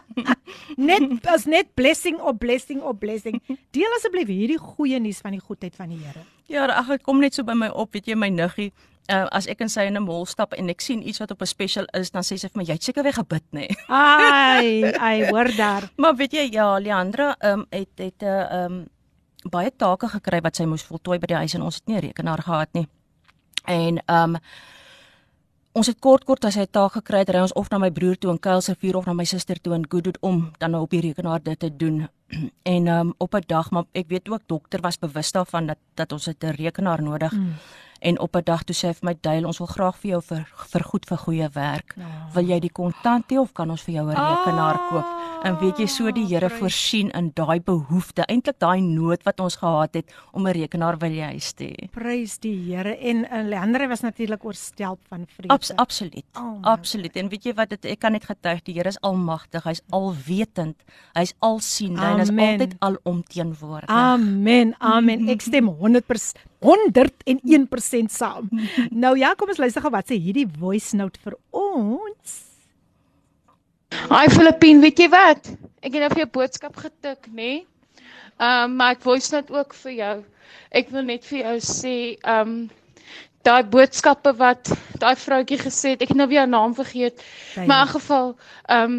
net as net blessing op blessing op blessing. Deel asseblief hierdie goeie nuus van die goedheid van die Here. Ja, ag dit kom net so by my op, weet jy, my niggie. Uh, as ek en sy in 'n mall stap en ek sien iets wat op 'n special is, dan sê sy vir my, "Jy het seker weer gebid, nê." Nee. Ai, ai, hoor daar. Maar weet jy, ja, Leandra um, het het 'n uh, um, baie take gekry wat sy moes voltooi by die huis en ons het nie 'n rekenaar gehad nie. En um ons het kort kort as hy 'n taak gekry het, ry ons of na my broer toe in Kuilsrivier of na my suster toe in Goodwood om dan nou op die rekenaar dit te doen. En um op 'n dag, maar ek weet ook dokter was bewus daarvan dat dat ons 'n rekenaar nodig. Mm. En op 'n dag toe sê hy vir my, "Duil, ons wil graag vir jou vir vergoed vir goeie werk. Oh. Wil jy die kontant hê of kan ons vir jou 'n rekenaar koop?" En weet jy so die Here voorsien in daai behoefte, eintlik daai nood wat ons gehad het om 'n rekenaar by die huis te hê. Prys die Here en uh, Leandre was natuurlik oorstelp van vrede. Abs absoluut. Oh absoluut. En weet jy wat dit ek kan net getuig, die Here is almagtig, hy's alwetend, hy's alsiend en hy's Amen. altyd alomteenwoordig. Amen. Amen. Ek stem 100% 101% saam. nou ja, kom ons luister gou wat sê hierdie voice note vir ons. Hi Filippien, weet jy wat? Ek het nou vir jou boodskap getik, nê? Nee? Ehm um, maar ek voice note ook vir jou. Ek wil net vir jou sê, ehm um, daai boodskappe wat daai vroutjie gesê het, ek het nou weer haar naam vergeet. Maar in geval, ehm um,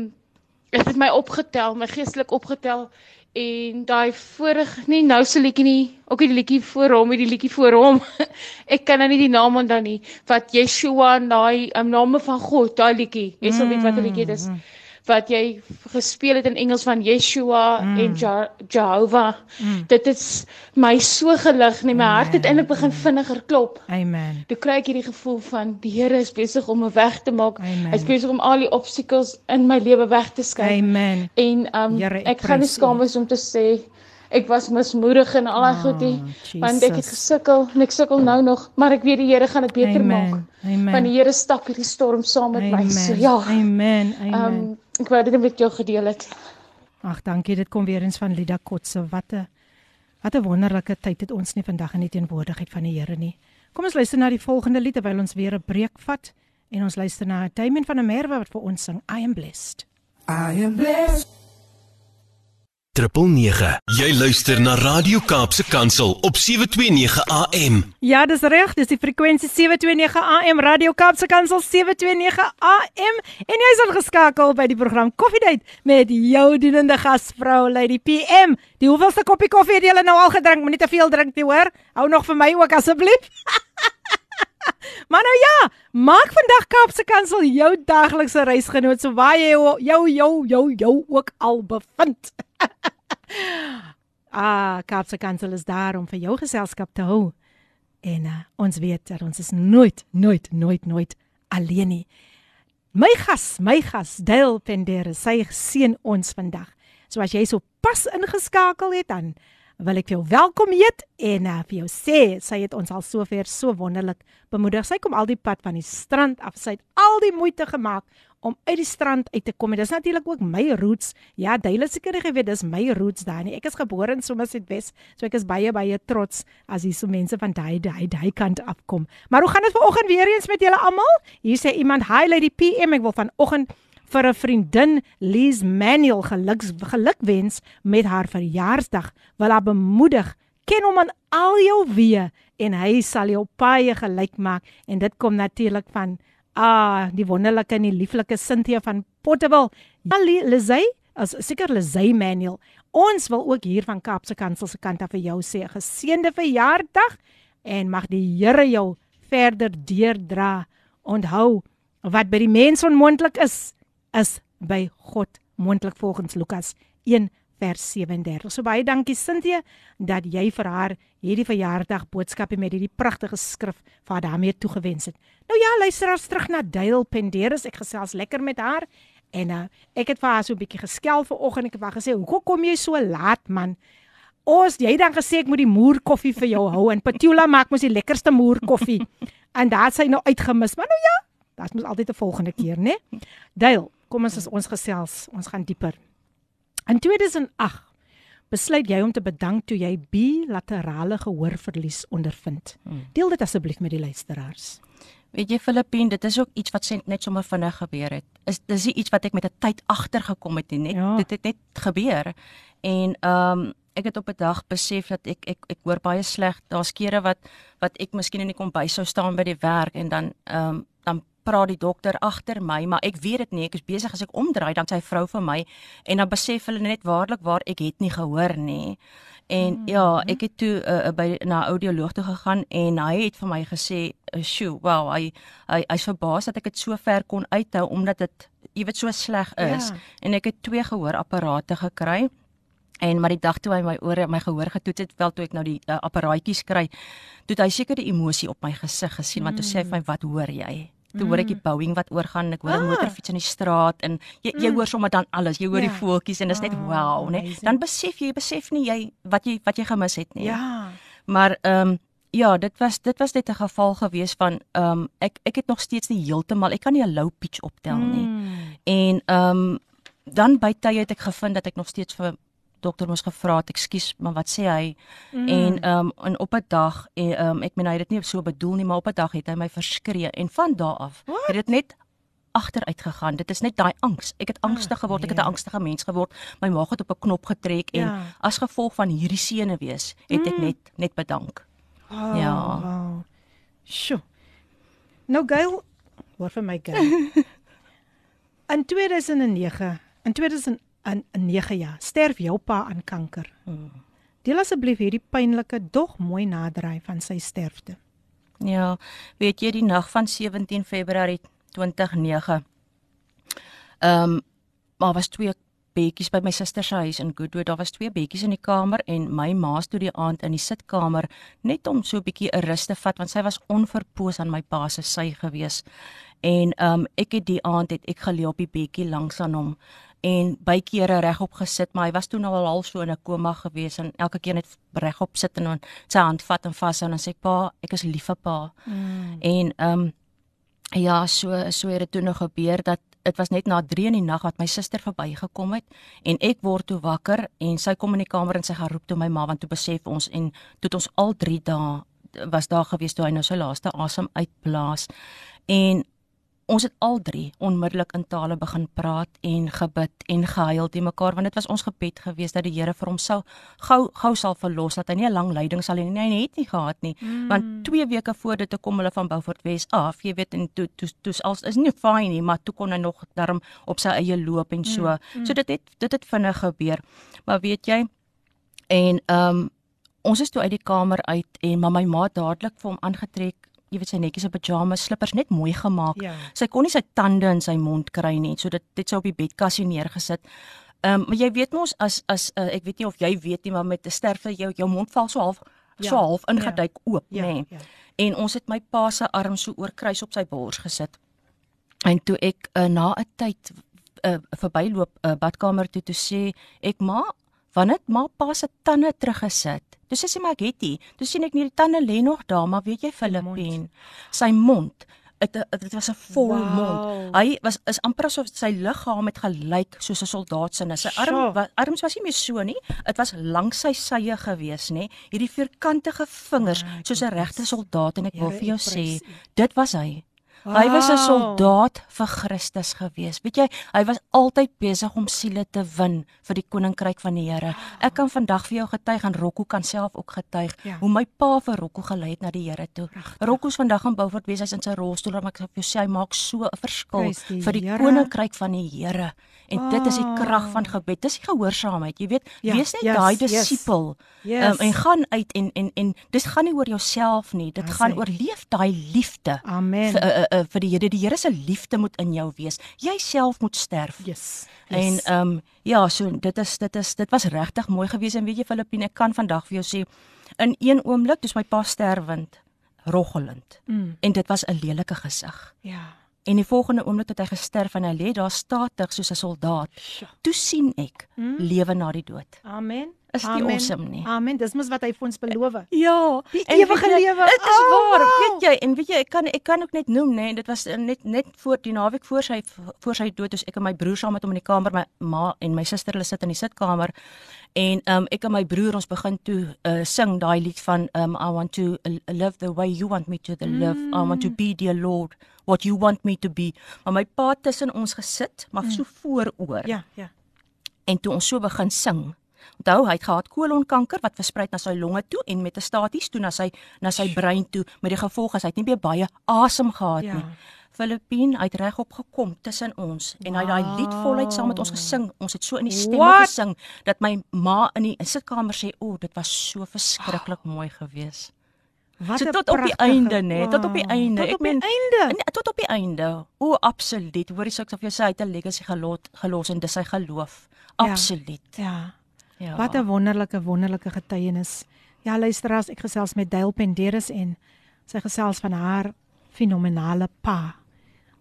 dit het my opgetel, my geestelik opgetel en daai vorige nie nou se liedjie nie, ook die liedjie voor hom, die liedjie voor hom. ek kan nou nie die naam onthou nie, wat Yeshua en daai um, name van God, daai liedjie. Jy sal weet watter liedjie dit is. Wat jy gespeel het in Engels van Yeshua mm. en ja Jehovah. Mm. Dit is my so gelig, nee my Amen. hart het eintlik begin vinniger klop. Amen. Toe kry ek hierdie gevoel van die Here is besig om my weg te maak. Hy is besig om al die obstacles in my lewe weg te skei. Amen. En um Heere, ek, ek gaan nie skaam wees om te sê ek was mismoedig en al daai oh, goedie want ek het gesukkel en ek sukkel nou nog maar ek weet die Here gaan dit beter Amen. maak. Amen. Want die Here stap hierdie storm saam met Amen. my. So ja. Amen. Amen. Um, ek wou dit met jou gedeel het. Ag, dankie. Dit kom weer eens van Lida Kotse. Wat 'n wat 'n wonderlike tyd het ons nie vandag in die teenwoordigheid van die Here nie. Kom ons luister na die volgende lied terwyl ons weer 'n breek vat en ons luister na Damien van der Merwe wat vir ons sing I am blessed. I am blessed. Triple 9. Jy luister na Radio Kaapse Kansel op 729 AM. Ja, dis reg, dis die frekwensie 729 AM Radio Kaapse Kansel 729 AM en jy's ingeskakel by die program Koffiedייט met jou dienende gasvrou Lady PM. Die hoeveelste koppie koffie het julle nou al gedrink? Moenie te veel drink nie, hoor. Hou nog vir my ook asseblief. Maar nou ja, maak vandag Kaapse Kansel jou daglikse reisgenoot so waar jy jou jou jou jou ook al bevind. ah, Kaapse Kansel is daar om vir jou geselskap te hou. En uh, ons weet dat ons is nooit nooit nooit nooit alleen nie. My gas, my gas, Dale Pendere, sy seën ons vandag. So as jy so pas ingeskakel het dan wil ek jou welkom heet en uh, vir jou sê sy het ons al sover so wonderlik bemoedig. Sy kom al die pad van die strand af. Sy het al die moeite gemaak om uit die strand uit te kom. En dis natuurlik ook my roots. Ja, Dale seker nie geweet dis my roots daar nie. Ek is gebore in Somerset West, so ek is baie baie trots as hier so mense van daai daai daai kant afkom. Maar hoe gaan dit vanoggend weer eens met julle almal? Hier sê iemand, "Hi Lady PM, ek wil vanoggend vir 'n vriendin Lies Manuel geluks gelukwens met haar verjaarsdag. Wil haar bemoedig, ken hom aan al jou weë en hy sal jou paie gelyk maak en dit kom natuurlik van ah die wonderlike en die lieflike Cynthia van Potterville. Ja, Lizay, as seker Lizay Manuel. Ons wil ook hier van Kaapse Kansel se kant af vir jou sê 'n geseënde verjaardag en mag die Here jou verder deurdra. Onthou wat by die mens onmoontlik is, is by God moontlik volgens Lukas 1 vers 37. So baie dankie Cynthia dat jy vir haar hierdie verjaardag boodskapie met hierdie pragtige skrif vir haar daarmee toegewens het. Nou ja, luisteraars terug na Dale Penderes. Ek gesels lekker met haar en uh, ek het vir haar so 'n bietjie geskel vanoggend. Ek het vir haar gesê, "Hoekom kom jy so laat man?" Ons jy dan gesê ek moet die moer koffie vir jou hou en Petula maak mos die lekkerste moer koffie. en daar sy nou uitgemis. Maar nou ja, dit moet altyd 'n volgende keer, né? Dale Kom ons ons gesels, ons gaan dieper. In 2008 besluit jy om te bedank toe jy bilaterale gehoorverlies ondervind. Hmm. Deel dit asseblief met die luisteraars. Weet jy Filippin, dit is ook iets wat net sommer vinnig gebeur het. Is dis nie iets wat ek met 'n tyd agtergekom het nie, net ja. dit het net gebeur. En ehm um, ek het op 'n dag besef dat ek ek ek hoor baie sleg. Daar's kere wat wat ek miskien in die kombuis sou staan by die werk en dan ehm um, dan praat die dokter agter my, maar ek weet dit nie. Ek is besig as ek omdraai dan sy vrou vir my en dan besef hulle net waarlik waar ek het nie gehoor nie. En mm -hmm. ja, ek het toe uh, by na audioloog toe gegaan en hy het vir my gesê, uh, "Sjoe, wow, hy hy hy's verbaas dat ek dit so ver kon uithou omdat dit jy weet so sleg is." Ja. En ek het twee gehoorapparate gekry. En maar die dag toe hy my ore my gehoor getoets het, wel toe ek nou die uh, apparaatjies kry, toe het hy seker die emosie op my gesig gesien mm. want toe sê hy vir my, "Wat hoor jy?" Toe hoor ek die mm. bouing wat oorgaan, ek hoor 'n ah. motorfiets in die straat en jy jy mm. hoor sommer dan alles. Jy hoor ja. die voeltjies en dit is net oh, wow, né? Dan besef jy, jy besef nie jy wat jy wat jy gemis het nie. Ja. Maar ehm um, ja, dit was dit was net 'n geval gewees van ehm um, ek ek het nog steeds nie heeltemal, ek kan nie 'n low pitch optel nie. Mm. En ehm um, dan by tye het ek gevind dat ek nog steeds vir dokter mos gevra het, ekskuus, maar wat sê hy? Mm. En ehm um, en op 'n dag en ehm um, ek meen hy het dit nie so bedoel nie, maar op 'n dag het hy my verskree en van daardie af What? het dit net agteruit gegaan. Dit is net daai angs. Ek het angstig ah, geword. Ek het 'n nee. angstige mens geword. My maag het op 'n knop getrek en ja. as gevolg van hierdie sene wees, het ek mm. net net bedank. Oh, ja. Wow. Sjoe. Nou Gail, hoor vir my Gail. In 2009, in 2000 in 9 jaar sterf jou pa aan kanker. Hmm. Deel asseblief hierdie pynlike dog mooi naderry van sy sterfte. Ja, weet jy die nag van 17 Februarie 2009. Ehm um, maar was twee bedjies by my suster se huis in Goodwood. Daar was twee bedjies in die kamer en my ma stoot die aand in die sitkamer net om so 'n bietjie 'n rus te vat want sy was onverpoos aan my pa se sy gewees. En ehm um, ek het die aand het ek gelê op die bedjie langs aan hom en baie kere regop gesit, maar hy was toe nou al half so in 'n koma gewees en elke keer net regop sit en dan sy hand vat en vashou en dan sê pa, ek is lief vir pa. Mm. En ehm um, ja, so so het dit toe nog gebeur dat dit was net na 3 in die nag wat my suster verbygekom het en ek word toe wakker en sy kom in die kamer en sy gaan roep toe my ma want toe besef ons en toe ons al 3 dae was daar gewees toe hy nou sy laaste asem uitblaas en ons het al drie onmiddellik in tale begin praat en gebid en gehuil te mekaar want dit was ons gebed geweest dat die Here vir hom sou gou gou sal verlos dat hy nie 'n lang lyding sal hê nie hy het nie gehad nie mm. want 2 weke voor dit te kom hulle van Beaufort Wes af jy weet en toe toe toe als is nie fyn nie maar toe kon hy nog darm op sy eie loop en so mm. Mm. so dit het dit het vinnig gebeur maar weet jy en ehm um, ons is toe uit die kamer uit en maar my ma dadelik vir hom aangetrek jy weet sy netjies op pyjamas slippers net mooi gemaak. Ja. Sy kon nie sy tande in sy mond kry nie, so dit het sy op die bedkassie neergesit. Ehm um, maar jy weet mos as as uh, ek weet nie of jy weet nie maar met 'n sterfte jou jou mond val so half ja. so half ingeduik ja. oop, ja. nê. Nee. Ja. En ons het my pa se arm so oor kruis op sy bors gesit. En toe ek uh, na 'n tyd uh, verbyloop 'n uh, badkamer toe toe sê ek ma, wanneer het ma pa se tande teruggesit? Dis sê maar ek het dit. Dis sien ek nie die tande lê nog daar, maar weet jy Filippin, sy mond Dit dit was 'n vol wow. mond. Hy was is amper asof sy liggaam het gelyk soos 'n soldaat se. Sy arm was arms was nie meer so nie. Dit was langs sy sye gewees, nê. Hierdie vierkantige vingers soos 'n regte soldaat en ek wil vir jou sê, dit was hy. Hy was 'n soldaat vir Christus gewees. Weet jy, hy was altyd besig om siele te win vir die koninkryk van die Here. Ek kan vandag vir jou getuig en Rocco kan self ook getuig ja. hoe my pa vir Rocco gelei het na die Here toe. Rocco's vandag in Beaufort wees hy's in sy rolstoel en ek sê vir jou sê hy maak so 'n verskil die vir die Heere. koninkryk van die Here. En oh. dit is die krag van gebed. Dis die gehoorsaamheid. Jy weet, ja, wees net yes, daai disipel. Yes. Um, en gaan uit en en en dis gaan nie oor jouself nie. Dit gaan oor leef daai liefde. Amen. Vir, uh, uh, vir die Here. Die Here se liefde moet in jou wees. Jy self moet sterf. Yes. yes. En ehm um, ja, so dit is dit is dit was regtig mooi geweest en weet jy Filippine, ek kan vandag vir jou sê in een oomblik, dis my pa sterwend, roggelend. Mm. En dit was 'n lelike gesig. Ja. En die volgende oomblik het hy gesterf en hy lê daar statig soos 'n soldaat. Toe sien ek mm. lewe na die dood. Amen is nie awesome nie. Amen. Dis mos wat hy vir ons beloof. Ja, die ewige lewe. Dit is oh, waar. Wow. Weet jy, en weet jy, ek kan ek kan ook net noem, nê, dit was net net voor die naweek voor sy voor sy dood, dus ek en my broer saam met hom in die kamer, my ma en my suster hulle sit in die sitkamer. En um ek en my broer ons begin toe uh, sing daai lied van um I want to live the way you want me to the live. Mm. I want to be dear Lord what you want me to be. Maar my pa tussen ons gesit, maar mm. so vooroor. Ja, ja. En toe ons so begin sing, Onthou, hy het gehad kolonkanker wat versprei na sy longe toe en metastaties toe na sy na sy brein toe met die gevolg as hy het nie meer baie asem gehad ja. nie. Filippin uit regop gekom tussen ons en hy het daai lied voluit saam met ons gesing. Ons het so in die stemme What? gesing dat my ma in die sitkamer sê, "O, dit was so verskriklik mooi geweest." Wat so, tot op die einde nê, nee, tot op die einde. Tot op die einde. Nee, tot op die einde. O, absoluut. Hoorie sê ek of jy sê hy het 'n legacy gelos, gelos en dis sy geloof. Absoluut. Ja. ja. Ja. Wat 'n wonderlike wonderlike getuienis. Ja, luister as ek gesels met Dale Penderes en sy gesels van haar fenominale pa.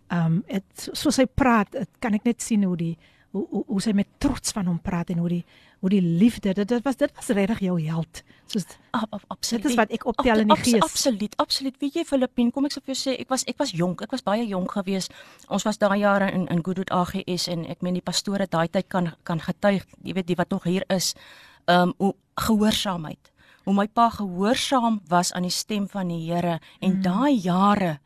Um dit so sy praat, het, kan ek net sien hoe die hoe hoe, hoe sy met trots van hom praat en hoe die hoe die liefde dit, dit was dit was regtig jou held. Soos absoluut. Dit is wat ek optel in die gees. Absoluut, absoluut. Weet jy Filippin, kom ek sê vir jou sê ek was ek was jonk, ek was baie jonk geweest. Ons was daai jare in in Goodwood AGS en ek meen die pastore daai tyd kan kan getuig, jy weet die wat nog hier is, ehm um, hoe gehoorsaamheid. Hoe my pa gehoorsaam was aan die stem van die Here en mm. daai jare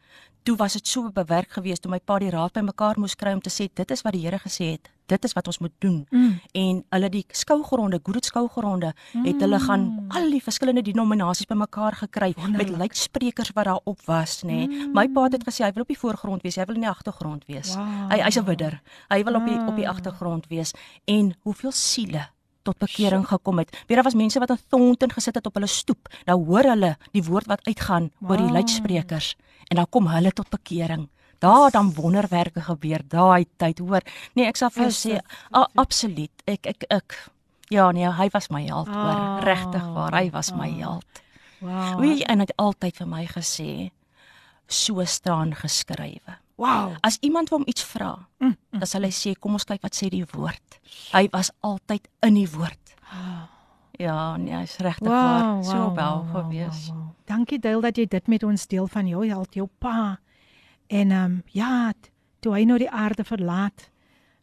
toe was dit so bewerk geweest toe my pa die raad bymekaar moes kry om te sê dit is wat die Here gesê het dit is wat ons moet doen mm. en hulle die skougronde goed skougronde mm. het hulle gaan al die verskillende denominasies bymekaar gekry Wonderlik. met luidsprekers wat daar op was nê nee. mm. my pa het gesê hy wil op die voorgrond wees hy wil in die agtergrond wees wow. hy hy's 'n widder hy wil op die op die agtergrond wees en hoeveel siele tot bekering gekom het. Weer daar was mense wat in Thornton gesit het op hulle stoep. Nou hoor hulle die woord wat uitgaan wow. oor die luidsprekers en dan kom hulle tot bekering Daar dan wonderwerke gebeur daai tyd, hoor. Nee, ek sal vir jou sê, a, absoluut. Ek ek ek Ja, nee, hy was my held, hoor. Ah, Regtig waar, hy was my ah. held. Wow. Jy, en hy het altyd vir my gesê so staan geskrywe. Wow. As iemand hom iets vra, Mm, dan sal hy sê, kom ons kyk wat sê die woord. Hy was altyd in die woord. Ja, nee, hy's regtig waar so wel gewees. wow, wow. Dankie Dale dat jy dit met ons deel van jou held, jou pa. En ehm um, ja, toe hy nou die aarde verlaat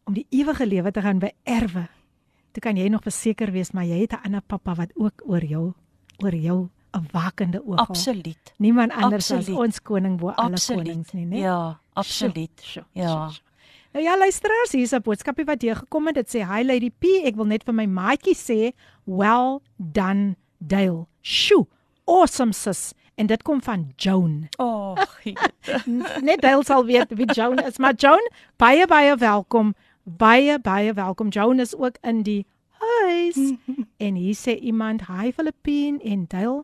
om die ewige lewe te gaan beerwe. Toe kan jy nog verseker wees maar jy het 'n ander pappa wat ook oor jou oor jou 'n wakende oog. Absoluut. Niemand anders as Absoluut. ons koning bo alle Absoluut. konings nie, né? Ja, absoluut. Sjoe, sjoe, Ja. sjoe, sjoe. Nou ja, luisteraars, hier is 'n boodskapie wat deur gekom het. Dit sê: "Hi Lady P, ek wil net vir my maatjie sê, well done, Dale. Sjoe, awesome sis." En dit kom van Joan. Oh, Net Dale sal weet wie Joan is, maar Joan, baie baie welkom. Baie baie welkom. Joan is ook in die huis. en hier sê iemand, "Hi Filippine en Dale.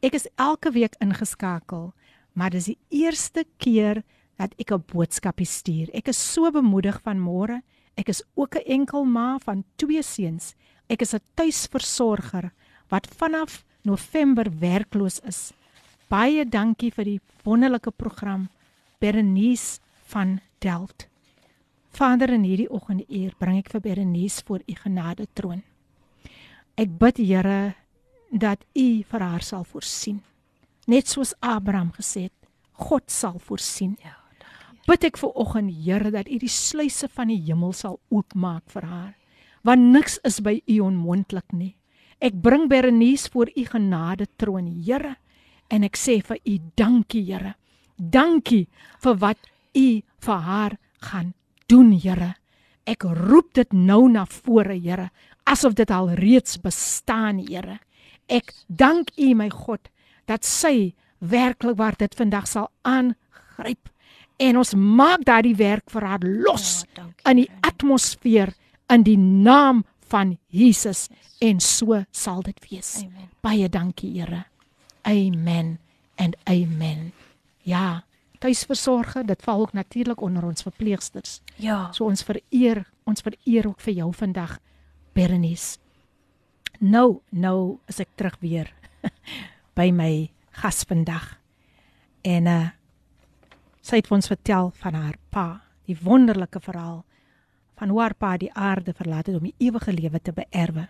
Ek is elke week ingeskakel, maar dis die eerste keer dat ek 'n boodskapie stuur. Ek is so bemoedig van môre. Ek is ook 'n enkel ma van twee seuns. Ek is 'n tuisversorger wat vanaf November werkloos is. Baie dankie vir die wonderlike program Berenice van Delt. Vader in hierdie oggenduur bring ek vir Berenice voor u genade troon. Ek bid Here dat u vir haar sal voorsien. Net soos Abraham gesê het, God sal voorsien. Ja, Bid ek vir oggend Here dat u die sluise van die hemel sal oopmaak vir haar. Want niks is by u onmoontlik nie. Ek bring Berenice voor u genade troon, Here, en ek sê vir u dankie, Here. Dankie vir wat u vir haar gaan doen, Here. Ek roep dit nou na vore, Here, asof dit al reeds bestaan, Here. Ek dank U my God dat sy werklik waar dit vandag sal aangryp en ons maak daardie werk vir haar los Ja, dankie, in die atmosfeer in die naam van Jesus en so sal dit wees. Amen. Baie dankie Here. Amen en amen. Ja, tuisversorger, dit val ook natuurlik onder ons verpleegsters. Ja. So ons vereer, ons vereer ook vir jou vandag Berenice. Nou, nou is ek terug weer by my gas vandag. En uh sy het ons vertel van haar pa, die wonderlike verhaal van hoe haar pa die aarde verlaat het om die ewige lewe te beerwe.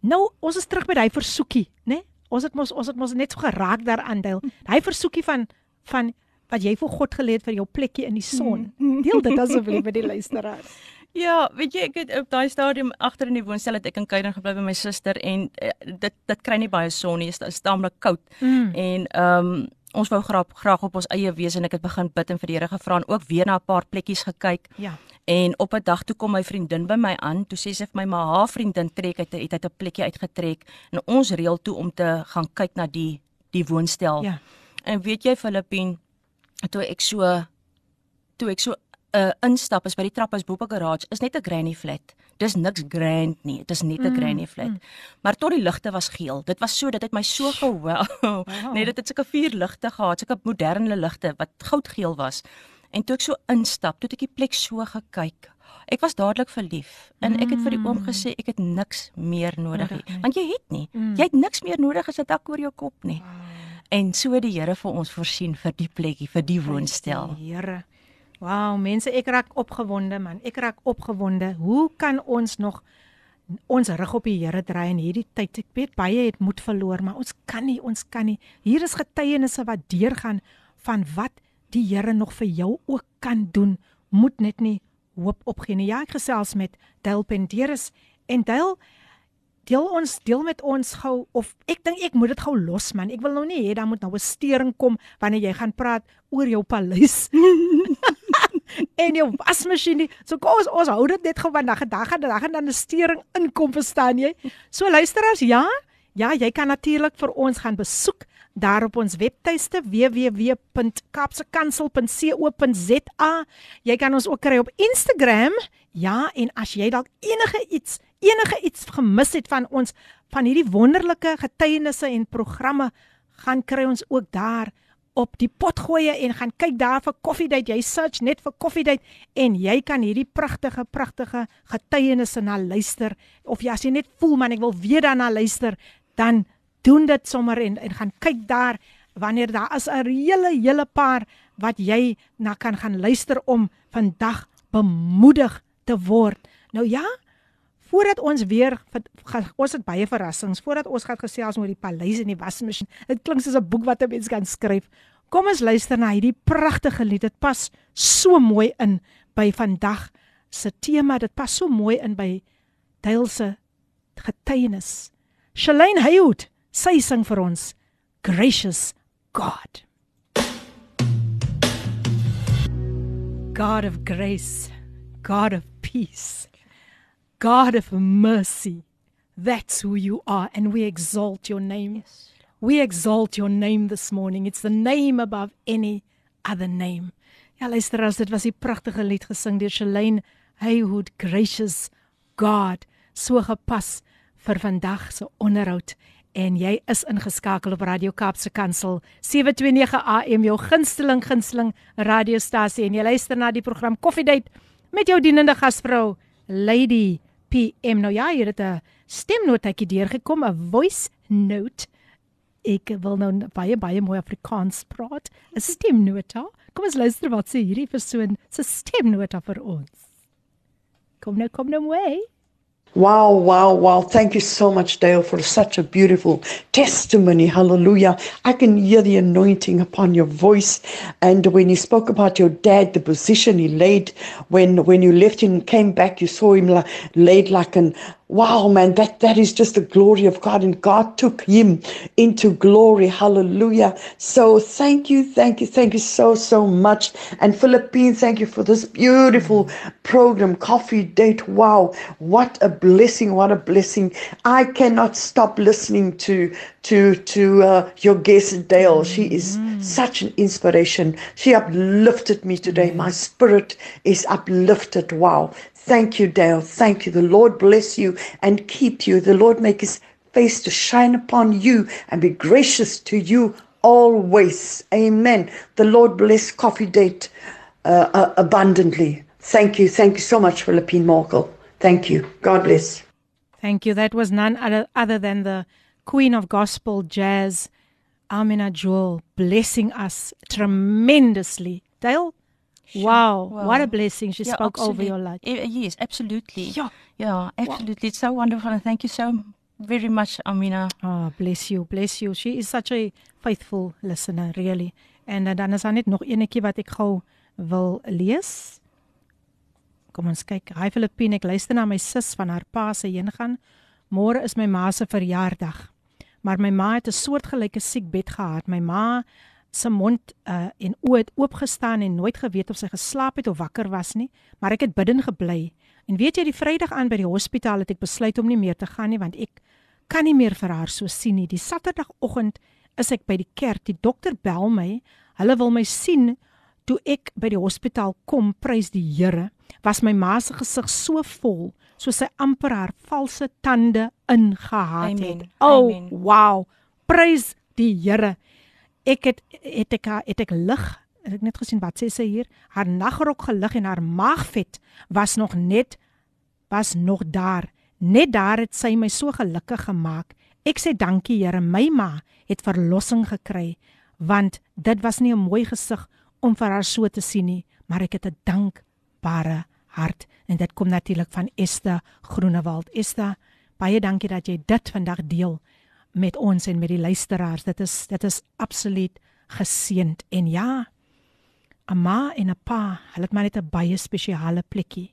Nou, ons is terug by daai versoekie, né? Nee? Ons het mos ons het mos net so geraak daaraan deel. Daai versoekie van van wat jy vir God gelê het vir jou plekkie in die son. Deel dit asseblief met die luisteraars. Ja, weet jy ek het op daai stadium agter in die woonstel het ek in kuier gebly by my suster en uh, dit dit kry nie baie son nie, dit is taamlik koud. Mm. En ehm um, ons wou graag graag op ons eie wees en ek het begin bid en vir die Here gevra en ook weer na 'n paar plekkies gekyk. Ja. En op 'n dag toe kom my vriendin by my aan, toe sê sy vir my maar haar vriendin trek uit het uit 'n plekkie uitgetrek en ons reël toe om te gaan kyk na die die woonstel. Ja. En weet jy Filippien, toe ek so toe ek so uh, instap is by die trappe is bo op 'n garage, is net 'n granny flat. Dis niks grand nie, dit is net 'n Mm, granny flat. mm. Maar tot die ligte was geel. Dit was so dit het my so gewou. nee, dit het sulke vier ligte gehad, sulke moderne ligte wat goudgeel was. En toe ek so instap, toe het ek die plek so gekyk. Ek was dadelik verlief en ek het vir die oom gesê ek het niks meer nodig nie. Want jy het nie. Mm. Jy het niks meer nodig as 'n dak oor jou kop nie. En so het die Here vir ons voorsien vir die plekkie, vir die woonstel. Die Here. Wow, mense, ek raak opgewonde man. Ek raak opgewonde. Hoe kan ons nog ons rug op die Here draai in hierdie tyd? Ek weet baie het moed verloor, maar ons kan nie, ons kan nie. Hier is getuienisse wat deurgaan van wat die Here nog vir jou ook kan doen. Moet net nie hoop opgee nie. Ja, ek gesels met Dale Penderes en Dale deel ons deel met ons gou of ek dink ek moet dit gou los man. Ek wil nou nie hê dan moet nou 'n stering kom wanneer jy gaan praat oor jou paleis. en jou wasmasjien. nie. So kom ons ons hou dit net gou want dan dag en dag en dan 'n stering inkom, verstaan jy? So luisteraars, ja, ja, jy kan natuurlik vir ons gaan besoek daar op ons webtuiste www.kapsekansel.co.za. Jy kan ons ook kry op Instagram. Ja, en as jy dalk enige iets, enige iets gemis het van ons van hierdie wonderlike getuienisse en programme, gaan kry ons ook daar op die pot gooi en gaan kyk daar vir koffiedייט. Jy search net vir koffiedייט en jy kan hierdie pragtige pragtige getuienisse na luister of jy as jy net voel man ek wil weer daarna luister, dan doen dit sommer en en gaan kyk daar wanneer daar is 'n hele hele paar wat jy na kan gaan luister om vandag bemoedig te word. Nou ja, voordat ons weer ons het baie verrassings voordat ons gaan gesels oor die paleis en die wasmasjien. Dit klink soos 'n boek wat 'n mens kan skryf. Kom ons luister na hierdie pragtige lied. Dit pas so mooi in by vandag se tema. Dit pas so mooi in by Dale se getuienis. Shalane Haywood, sy sing vir ons Gracious God. God of grace, God of peace, God of mercy. That's who you are, and we exalt your name. Yes. We exalt your name this morning. It's the name above any other name. Ja, luister as dit was 'n pragtige lied gesing deur Shalane Haywood, Gracious God, so gepas vir vandag se onderhoud en jy is ingeskakel op Radio Kaapse Kansel 729 AM jou gunsteling gunsteling radiostasie en jy luister na die program Koffiedייט met jou dienende gasvrou Lady PM nou ja hier het 'n stemnotetjie deurgekom 'n voice note ek wil nou baie baie mooi Afrikaans praat 'n stemnota kom ons luister wat sê hierdie persoon se stemnota vir ons kom nou kom nou mooi Wow, wow, wow. Thank you so much, Dale, for such a beautiful testimony. Hallelujah. I can hear the anointing upon your voice. And when you spoke about your dad, the position he laid when when you left him came back, you saw him la- laid like an Wow, man, that, that is just the glory of God. And God took him into glory. Hallelujah. So thank you, thank you, thank you so, so much. And Philippines, thank you for this beautiful program, Coffee Date. Wow, what a blessing, what a blessing. I cannot stop listening to to to uh, your guest Dale. She is mm. such an inspiration. She uplifted me today. Mm. My spirit is uplifted. Wow. Thank you, Dale. Thank you. The Lord bless you and keep you. The Lord make his face to shine upon you and be gracious to you always. Amen. The Lord bless Coffee Date uh, uh, abundantly. Thank you. Thank you so much, Philippine Morkel. Thank you. God bless. Thank you. That was none other, other than the Queen of Gospel Jazz, Amina Jewel, blessing us tremendously. Dale? Wow, wow, what a blessing she yeah, spoke over your life. Yes, absolutely. Yeah, yeah absolutely. Wow. It's so wonderful, and thank you so very much, Amina. Oh, bless you, bless you. She is such a faithful listener, really. En uh, dan is daar net nog enetjie wat ek gou wil lees. Kom ons kyk. Hi Filippine, ek luister na my sis van haar pa se heen gaan. Môre is my ma se verjaardag. Maar my ma het 'n soortgelyke siekbed gehad. My ma se mond uh, en oë oopgestaan en nooit geweet of sy geslaap het of wakker was nie, maar ek het bidden gebly. En weet jy, die Vrydag aan by die hospitaal het ek besluit om nie meer te gaan nie want ek kan nie meer vir haar so sien nie. Die Saterdagoggend is ek by die kerk. Die dokter bel my. Hulle wil my sien toe ek by die hospitaal kom. Prys die Here. Was my ma se gesig so vol soos sy amper haar valse tande ingehaat het. Oh, wow. Prys die Here ek het het ek het ek lig het ek net gesien wat sê sy hier? Haar nagrok gelig en haar maagvet was nog net was nog daar. Net daar het sy my so gelukkig gemaak. Ek sê dankie Here my ma het verlossing gekry want dit was nie 'n mooi gesig om vir haar so te sien nie maar ek het 'n dankbare hart. En dit kom natuurlik van Esther Groenewald. Esther baie dankie dat jy dit vandag deel met ons en met die luisteraars. Dit is dit is absoluut geseënd en ja, 'n ma en 'n pa, hulle het maar net 'n baie spesiale plekkie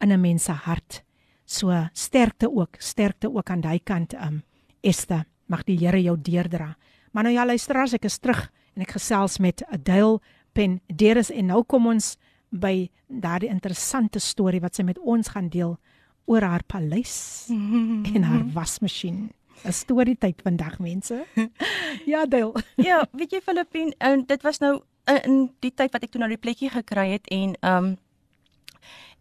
in 'n mens se hart. So sterkte ook, sterkte ook aan daai kant. Um Esther, mag die Here jou deurdra. Maar nou ja, luisteraars, ek is terug en ek gesels met Adele Pen Deres en nou kom ons by daardie interessante storie wat sy met ons gaan deel oor haar paleis en haar wasmasjien. 'n storie tyd vandag mense. ja, deel. ja, weet jy Filippin, um, dit was nou in, in die tyd wat ek toe na die plekkie gekry het en ehm um,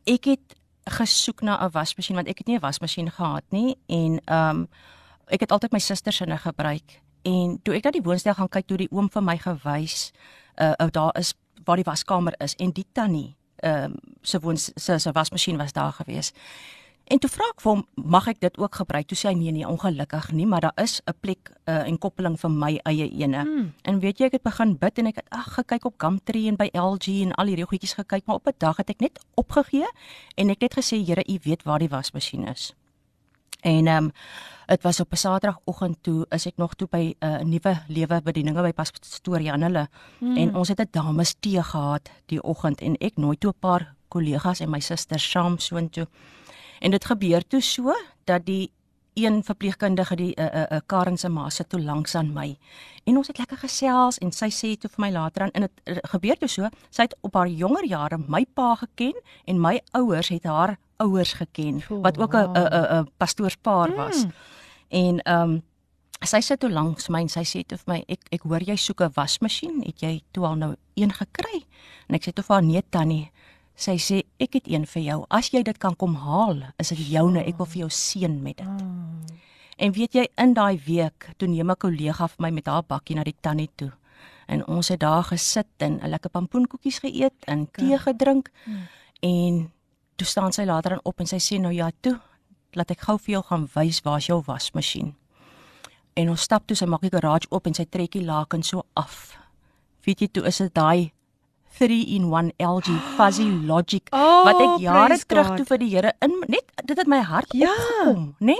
ek het gesoek na 'n wasmasjien want ek het nie 'n wasmasjien gehad nie en ehm um, ek het altyd my susters se gebruik En toe ek na die woonstel gaan kyk, toe die oom vir my gewys, uh ou daar is waar die waskamer is en die tannie, ehm uh, se woons se se wasmasjien was daar gewees. En toe vra ek vir hom, mag ek dit ook gebruik? Toe sê hy nee nee, ongelukkig nie, maar daar is 'n plek uh, en koppeling vir my eie ene. Hmm. En weet jy, ek het begin bid en ek het ag gekyk op Gumtree en by LG en al hierdie goedjies gekyk, maar op 'n dag het ek net opgegee en ek net gesê, Here, U weet waar die wasmasjien is. En ehm um, dit was op 'n Saterdagoggend toe is ek nog toe by 'n uh, nuwe lewe bedieninge by Pastoor Jan hulle Hmm. en ons het 'n dames tee gehad die oggend en ek nooi toe 'n paar kollegas en my susters saam soontoe. En dit gebeur toe so dat die een verpleegkundige die 'n uh, 'n uh, uh, Karen se ma sit toe langs aan my. En ons het lekker gesels en sy sê toe vir my later aan en dit uh, gebeur toe so, sy het op haar jonger jare my pa geken en my ouers het haar ouers geken wat ook 'n 'n 'n 'n pastoorspaar was. Mm. En ehm um, sy sit toe langs my en sy sê toe vir my ek ek hoor jy soek 'n wasmasjien, het jy toe al nou een gekry? En ek sê toe vir haar nee tannie. Sy sê ek het een vir jou. As jy dit kan kom haal, is dit joune. Ek wil vir jou seën met dit. En weet jy in daai week toe neem 'n kollega vir my met haar bakkie na die tannie toe. En ons het daar gesit en 'n lekker pampoenkoekies geëet en tee gedrink. En toe staan sy later aan op en sy sê nou ja, toe laat ek gou vir jou gaan wys waar's jou wasmasjien. En ons stap toe sy maak die garage oop en sy trek die laken so af. Weet jy toe is dit daai 3-in-1 LG Fuzzy Logic Oh, wat ek jare terug God. toe vir die Here in net dit het my hart Ja. opgekom, nê?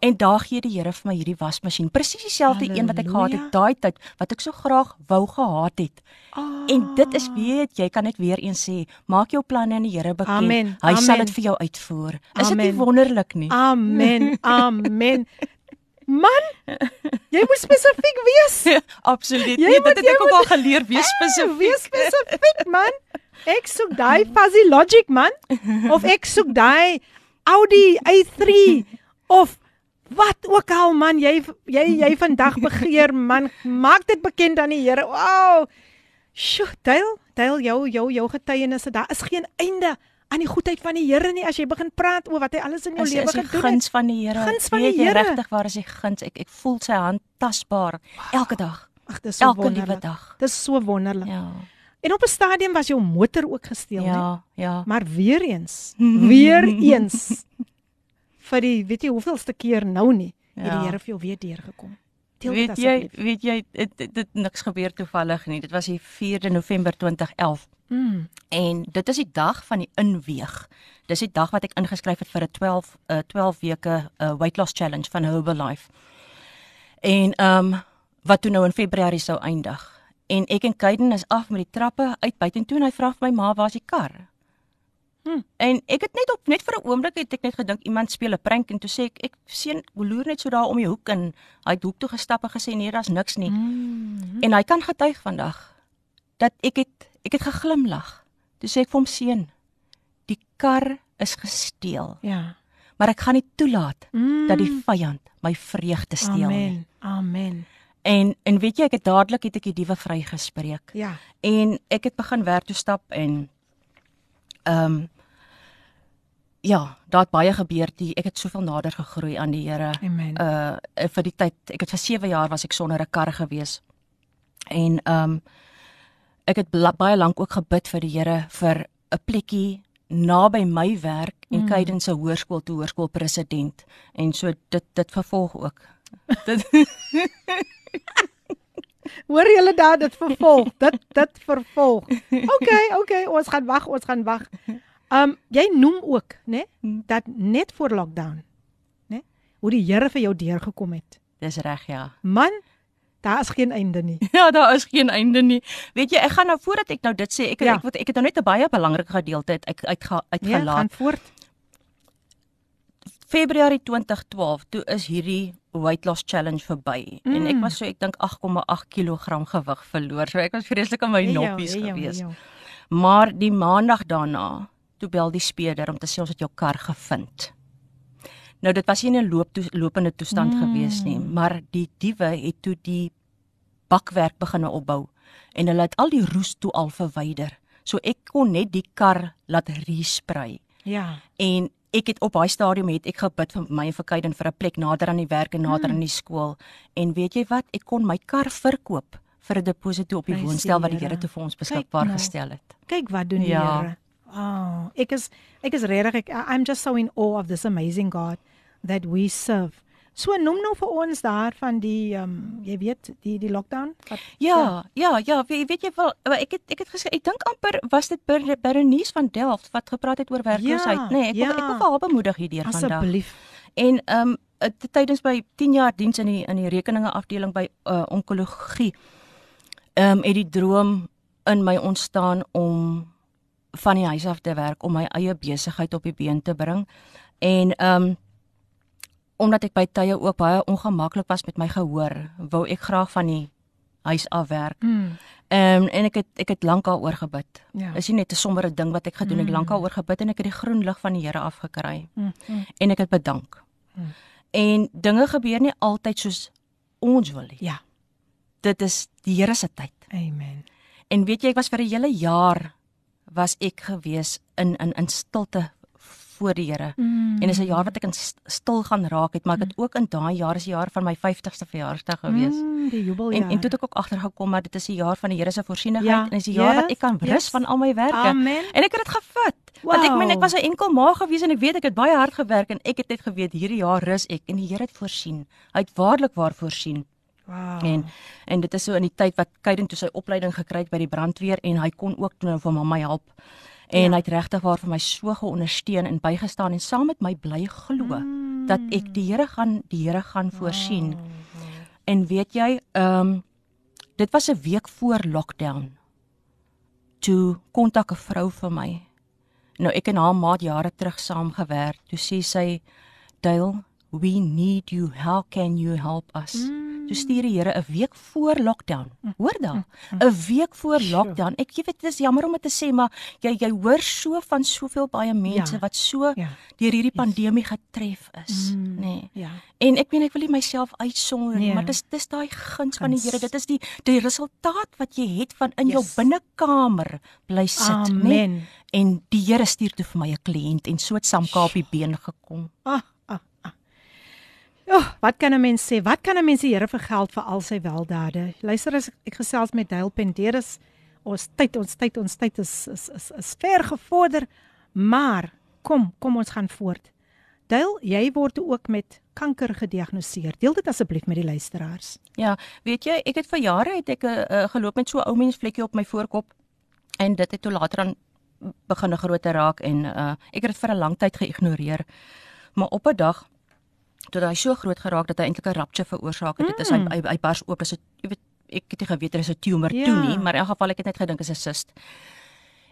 En daar gee die Here vir my hierdie wasmasjien, presies dieselfde een wat ek gehad het daai tyd wat ek so graag wou gehad het. Oh. En dit is weet jy kan net weer eens sê, maak jou planne aan die Here bekend. Amen, Hy sal amen. dit vir jou uitvoer. Is dit nie wonderlik nie? Amen. Amen. Man, jy moet spesifiek wees. Absoluut. Jy Nee, dit het ek ook al geleer, wees spesifiek. Wees spesifiek, man. Ek soek daai fuzzy logic man of ek soek daai Audi A3 of wat ook al man jy jy jy vandag begeer man maak dit bekend aan die Here. Wow. Sjoe, deel deel jou jou jou getuienisse. Daar is geen einde aan die goedheid van die Here nie as jy begin praat oor wat hy alles in jou lewe is die gedoen guns het. van die Here. Guns van die Here. Regtig waar is die guns? Ek ek voel sy hand tasbaar elke dag. Ag, dis so elke wonderlik. liewe dag. Dis so wonderlik. Ja. En op 'n stadium was jou motor ook gesteel? Ja, ja. Maar weer eens, weer eens vir die weet jy hoeveelste keer nou nie, het Ja. die Here vir jou weer deurgekom. Weet jy, weet jy dit, dit, dit niks gebeur toevallig nie. Dit was die 4de November 2011. Mm. En dit is die dag van die inweeg. Dis die dag wat ek ingeskryf het vir 'n 12 'n 12 weke uh, weight loss challenge van Herbalife. En ehm um, wat toe nou in Februarie sou eindig. En ek en Kaiden is af met die trappe uit buitentoe en hy vra vir my ma, "Waar's die kar?" Hm. En ek het net op net vir 'n oomblik het ek net gedink iemand speel 'n prank en toe sê ek ek sien loer net so daar om die hoek en hy het hoek toe gestap en gesê nee, daar's niks nie. Mm. En hy kan getuig vandag dat ek het ek het geglimlag. Toe sê ek vir hom seun, die kar is gesteel, Ja. maar ek gaan nie toelaat Mm. dat die vyand my vreugde steel nie. Amen. Amen. En en weet jy ek het dadelik het ek die diewe vrygespreek. Ja. En ek het begin werk toe stap en ehm um, ja, daar het baie gebeur. Die ek het soveel nader gegroei aan die Here. Amen. Uh vir die tyd, ek het vir 7 jaar was ek sonder 'n kar gewees. En ehm um, ek het baie lank ook gebid vir die Here vir 'n plekkie naby my werk en Mm. Kaiden se hoërskool toe hoërskoolpresident en so dit dit vervolg ook. Dit Hoor julle daar dit vervolg. dit dit vervolg. OK, OK, ons gaan wag, ons gaan wag. Um jy noem ook, né, Hmm. dat net voor lockdown, né, hoe die Here vir jou deurgekom het. dis reg ja. Man, daar is geen einde nie. Ja, daar is geen einde nie. Weet jy, ek gaan nou voordat ek nou dit sê, ek Ja. ek ek, ek het nou net 'n baie belangrike gedeelte uit uit, uit Ja, uitgelaat. gaan voort. Februarie 2012 toe is hierdie weight loss challenge verby mm. en ek Mm. was so ek dink 8,8 kg gewig verloor. So ek was vreeslik in my noppies gewees. hey, jou. Maar die maandag daarna, toe bel die speurder om te sê ons het jou kar gevind. Nou dit was nie 'n loop toe, lopende toestand Mm. gewees nie, maar die diewe het toe die bakwerk begine opbou en hulle het al die roes toe al verwyder. So ek kon net die kar laat resprei Ja. en ek het op daai stadium het ek gebid vir my en vir Kaiden vir 'n plek nader aan die werk en nader Mm. aan die skool. En weet jy wat? Ek kon my kar verkoop vir 'n deposito op die Prys woonstel wat die Here. Te vir ons beskikbaar nou. gestel het. Kyk wat doen die Ja. Here. Oh, ek is ek is regtig ek I'm just so in awe of this amazing God that we serve. So noem nou vir ons daar van die ehm um, jy weet die die lockdown. Wat, Ja, ja, ja, weet, weet jy wel, eh, ek het ek het gesê ek dink amper was dit Ber- Berenice van Delft wat gepraat het oor werkloosheid, Ja, nê? Nee, ek wil ja. ek wil vir haar bemoedig hierdeur vandag. Asseblief. En ehm um, tydens my 10 jaar diens in die in die rekeninge afdeling by uh, onkologie ehm um, het die droom in my ontstaan om van die huis af te werk om my eie besigheid op die been te bring. En ehm um, omdat ek by tye ook baie ongemaklik was met my gehoor, wou ek graag van die huis af werk. Mm. Ehm um, en ek het ek het lankal oor gebid. Ja. Is nie net 'n sombere ding wat ek gedoen het, ek Mm. lankal oor gebid en ek het die groen lig van die Here afgekry Mm. Mm. en ek het bedank. Mm. En dinge gebeur nie altyd soos ons wil hê. Ja. Dit is die Here se tyd. Amen. En weet jy, ek was vir 'n hele jaar was ek gewees in in in stilte voor die Here. Mm. En dis 'n jaar wat ek in st- stil gaan raak het, maar ek het ook in daai jaar is die jaar van my 50ste verjaarsdag gewees. Mm, die jubeljaar. En en toe het ek ook agtergekom maar dit is die jaar van die Here se voorsienigheid Ja, en dis die jaar wat yes, ek kan rus yes. van al my werke. Amen. En ek het dit gevat. Want ek meen ek Wow. was 'n enkel ma gewees en ek weet ek het baie hard gewerk en ek het net geweet hierdie jaar rus ek en die Here het voorsien. Hy het waarlik waar voorsien. Wow. En en dit is so in die tyd wat Kaiden toe sy opleiding gekry het by die brandweer en hy kon ook toe nou vir mamma help. En Ja. hy het regtig waar vir my so geondersteun en bygestaan en saam met my bly glo Mm. dat ek die Here gaan die Here gaan voorsien. En weet jy, ehm um, dit was 'n week voor lockdown. Toe kontak 'n vrou vir my. Nou ek en haar maat jare terug saam gewerk. Toe sê sy, "Dale, we need you. How can you help us?" Mm. Toe stuur die Here 'n week voor lockdown. Hoor dan. 'n Week voor lockdown. Ek weet dit is jammer om dit te sê, maar jy jy hoor so van soveel baie mense Ja. wat so Ja. deur hierdie pandemie getref is, Mm. nê. Nee. Ja. En ek meen ek wil nie myself uitsonder nie, Nee. maar dis dis daai guns van die. Here. Dit is die die resultaat wat jy het van in Yes. jou binnekamer bly sit, Amen. nê? En die Here stuur toe vir my 'n kliënt en so het Samka op die been gekom. Ah. Oh, wat kan 'n mens sê? Wat kan 'n mens die Here vir geld vir al sy weldade? Luister as ek, ek gesels met Dale Penderis. Ons tyd, ons tyd, ons tyd is is is, is ver gevorder, maar kom, kom ons gaan voort. Dale, jy word ook met kanker gediagnoseer. Deel dit asseblief met die luisteraars. Ja, weet jy, ek het vir jare het ek 'n uh, geloop met so 'n ou mens vlekkie op my voorkop en dit het toe later aan begin groot te raak en uh, ek het dit vir 'n lang tyd geïgnoreer. Maar op 'n dag toe hy so groot geraak dat hy eintlik 'n rupture veroorsaak het, dit is hy, Mm. hy hy bars oop, dis 'n jy weet ek het nie geweet dit is 'n tumor Ja. toe nie, maar in elk geval ek het net gedink is 'n cyst.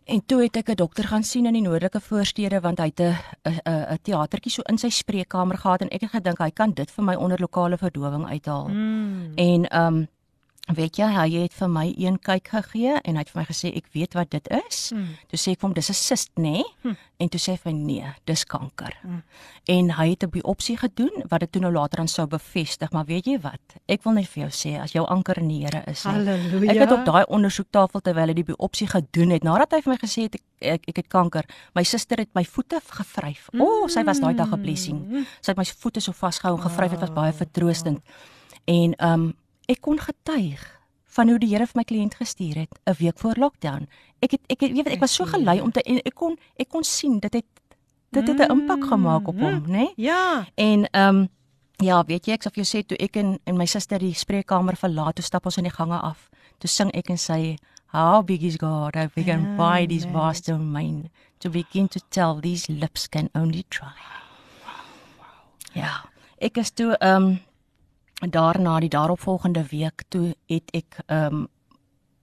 En toe het ek 'n dokter gaan sien in die noordelike voorstede want hy het 'n 'n 'n 'n teatertjie so in sy spreekkamer gehad en ek het gedink hy kan dit vir my onder lokale verdowing uithaal. Mm. En ehm um, weet jy, hy het vir my een kyk gegee en hy het vir my gesê ek weet wat dit is. Mm. Toe sê ek vir hom dis 'n cyst, nê? Nee? Hm. En toe sê hy vir nee, dis kanker. Mm. En hy het 'n biopsie gedoen wat dit toe nou later aan sou bevestig, maar weet jy wat? Ek wil net vir jou sê as jou anker in die Here is, Halleluja. Ek het op daai ondersoektafel terwyl hy die biopsie gedoen het, nadat hy vir my gesê het ek ek, ek het kanker, my suster het my voete gevryf. O, oh, sy was daai dag 'n blessing. Mm. Sy het my voete so vasgehou en gevryf, dit was baie vertroostend. En ehm um, ek kon getuig van hoe die Here vir my kliënt gestuur het 'n week voor lockdown. Ek het ek het, jy weet ek was so gelei om te en ek kon ek kon sien dit het dit het 'n impak gemaak op hom, né? Nee? Ja. En ehm um, ja, weet jy, ek sal vir jou sê toe ek en en my suster die spreekkamer verlaat, toe stap ons in die gange af. Toe sing ek en sy How big is God? How big and wide is vast domain to begin to tell these lips can only try. Ja, ek is toe ehm um, daarna die daaropvolgende week toe het ek ehm um,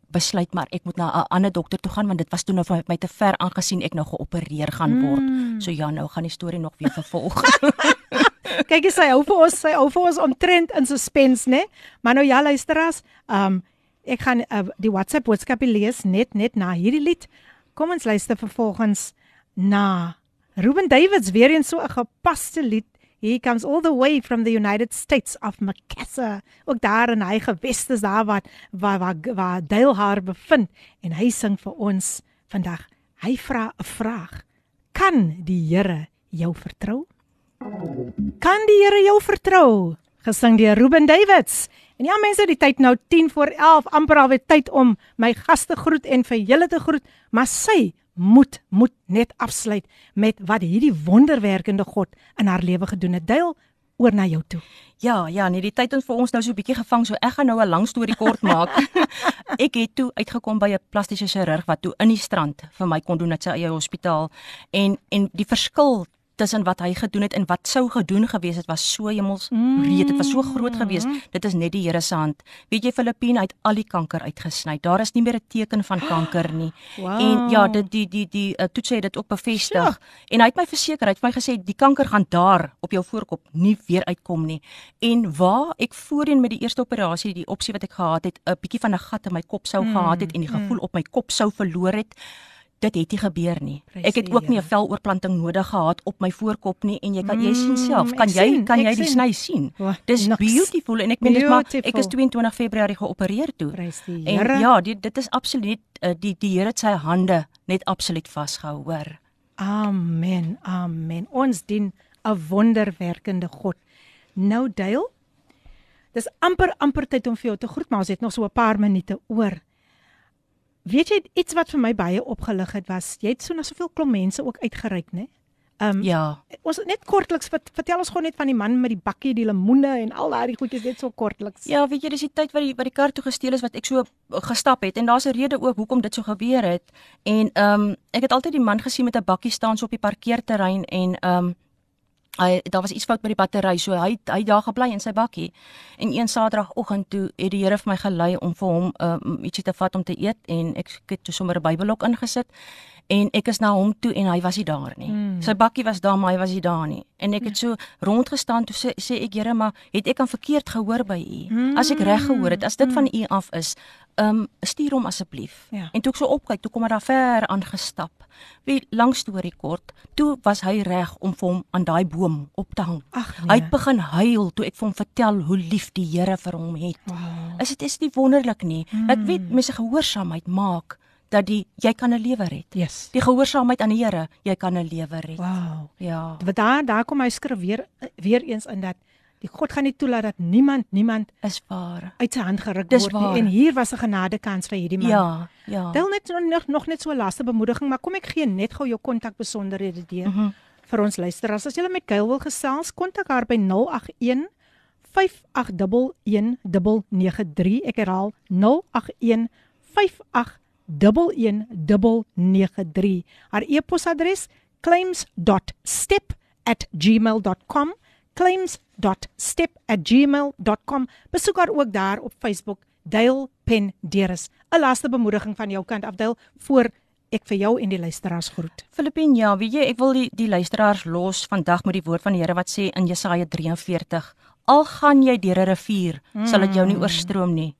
besluit maar ek moet na 'n ander dokter toe gaan want dit was toe nou vir my te ver aangesien ek nou geopereer gaan word. Mm. So ja, nou gaan die storie nog weer vervolg. Kyk jy sy hou vir ons, sy hou vir ons omtrent in suspense, né? Maar nou ja, luisteraars, um ek gaan uh, die WhatsApp boodskappe lees net net na hierdie lied. Kom ons luister vervolgens na Ruben Davids weer eens so 'n gepaste lied. He comes all the way from the United States of Macassar. Ook daar in hy geweste is daar wat waar waar waar Dale haar bevind en hy sing vir ons vandag. Hy vra 'n vraag. Kan die Here jou vertrou? Kan die Here jou vertrou? Gesing deur Ruben Davids. En ja mense, die tyd nou 10 voor 11, amper alweer tyd om my gaste groet en vir julle te groet, maar sy moet moet net afsluit met wat hierdie wonderwerkende God in haar lewe gedoen het. Deel oor na jou toe. Ja, ja, nee, die tyd het vir ons nou so 'n bietjie gevang, so ek gaan nou 'n lang storie kort maak. ek het toe uitgekom by 'n plastiese chirurg wat toe in die strand vir my kon doen at sy eie hospitaal en en die verskil tussen wat hy gedoen het en wat sou gedoen gewees het was so hemels breed. Dit was so groot gewees. Dit is net die Here se hand. Weet jy Filippine uit al die kanker uitgesny. Daar is nie meer 'n teken van kanker nie. Wow. En ja, dit die die die uh, toets het dit ook bevestig. Ja. En hy het my verseker, hy het my gesê die kanker gaan daar op jou voorkop nie weer uitkom nie. En waar ek voorheen met die eerste operasie, die opsie wat ek gehad het, 'n bietjie van 'n gat in my kop sou mm. gehad het en die gevoel mm. op my kop sou verloor het, dit het nie gebeur nie. Precies, ek het ook nie 'n veloorplanting nodig gehad op my voorkop nie en jy kan jy sien self, kan jy sien, kan jy die sny sien? Dis beautiful en ek meen dit maar ek is 22 Februarie geopereer toe. En ja, dit dit is absoluut uh, die die Here het sy hande net absoluut vasgehou, hoor. Amen. Amen. Ons dien 'n wonderwerkende God. Nou Dale. Dis amper amper tyd om vir jou te groet, maar ons het nog so 'n paar minute oor. Weet jy iets wat vir my baie opgelig het was jy het so na soveel klomp mense ook uitgereik, né? Ehm um, Ja. Ons net kortliks wat vertel ons gou net van die man met die bakkie, die lemoene en al daai goedjies net so kortliks. Ja, weet jy, dis die tyd wat die wat die kar toe gesteel is wat ek so gestap het en daar's 'n rede ook hoekom dit so gebeur het. En ehm um, ek het altyd die man gesien met 'n bakkie staan so op die parkeerterrein en ehm um, hy daar was iets fout met die battery so hy hy daar gebly in sy bakkie. En een saterdagoggend toe het die Here vir my gelei om vir hom um, ietsie te vat om te eet en ek het sommer 'n Bybelok ingesit en ek is na hom toe en hy was nie daar nie. Hmm. Sy bakkie was daar maar hy was nie daar nie. En ek het so rondgestaan toe sê, sê ek Here maar het ek aan verkeerd gehoor by u? Hmm. As ek reg gehoor het, as dit hmm. van u af is, ehm um, stuur hom asseblief. Ja. En toe ek so opkyk, toe kom hy daar ver aangestap. Wie lank storie kort, toe was hy reg om vir hom aan daai boom op te hang. Ach, nee. Hy het begin huil toe ek vir hom vertel hoe lief die Here vir hom het. Wow. Is dit is nie wonderlik nie? Hmm. Ek weet mense gehoorsaamheid maak dat die jy kan 'n lewe red. Yes. Die gehoorsaamheid aan die Here, jy kan 'n lewe red. Wow. Ja. Wat daar daar kom hy skryf weer weer eens in dat die God gaan nie toelaat dat niemand niemand is waar uit sy hand geruk word nie. En hier was 'n genade kans vir hierdie man. Ja, ja. Deel net nog nog net so 'n laaste bemoediging, maar kom ek gee net gou jou kontak besonderhede deur mm -hmm. vir ons luisteraars. As jy met Gail wil gesels, kontak haar by 081 5811993. Ek herhaal 081 581 1193. Haar e-posadres claims.step@gmail.com claims.step@gmail.com. Besoek haar ook daar op Facebook Dale Penderis. 'n Laaste bemoediging van jou kant af Dale voor ek vir jou en die luisteraars groet. Filippine, ja, weet jy, ek wil die die luisteraars los vandag met die woord van die Here wat sê in Jesaja 43: Al gaan jy deur 'n rivier, mm. sal dit jou nie oorstroom nie.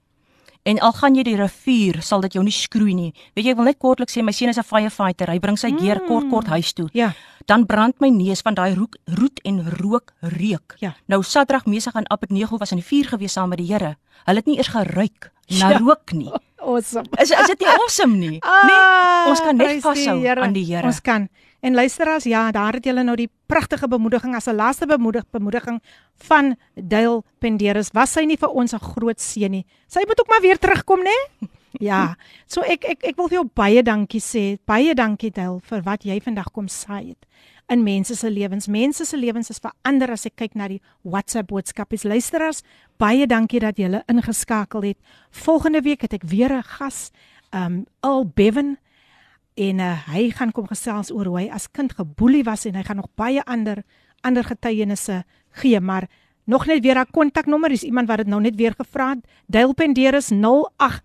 En al gaan jy die rivier, sal dit jou nie skroei nie. Weet jy, ek wil net kortliks sê my seun is 'n firefighter. Hy bring sy gear mm. kort kort huis toe. Ja. Dan brand my neus van daai rook, roet en rook reuk. Ja. Nou Sadrag Mesig en Abednego was in die vuur gewees saam met die Here. Hulle het nie eers geruik na ja. rook nie. Awesome. Is is dit nie awesome nie? Ah, nee, ons kan net vashou aan die Here. Ons kan. En luisteraars, ja, daar het julle nou die pragtige bemoediging as 'n laaste bemoedig bemoediging van Dale Penderis. Was sy nie vir ons 'n groot seën nie? Sy moet ook maar weer terugkom, né? Ja. So ek ek ek wil vir jou baie dankie sê. Baie dankie Dale vir wat jy vandag kom saai het in mense se lewens. Mense se lewens is verander as ek kyk na die WhatsApp boodskapies. Luisteraars, baie dankie dat julle ingeskakel het. Volgende week het ek weer 'n gas, um Al Bevan en uh, hy gaan kom gesels oor hoe hy as kind geboelie was en hy gaan nog baie ander ander getuienisse gee maar nog net weer haar kontaknommer is iemand wat dit nou net weer gevra het Dale Pendeer is 081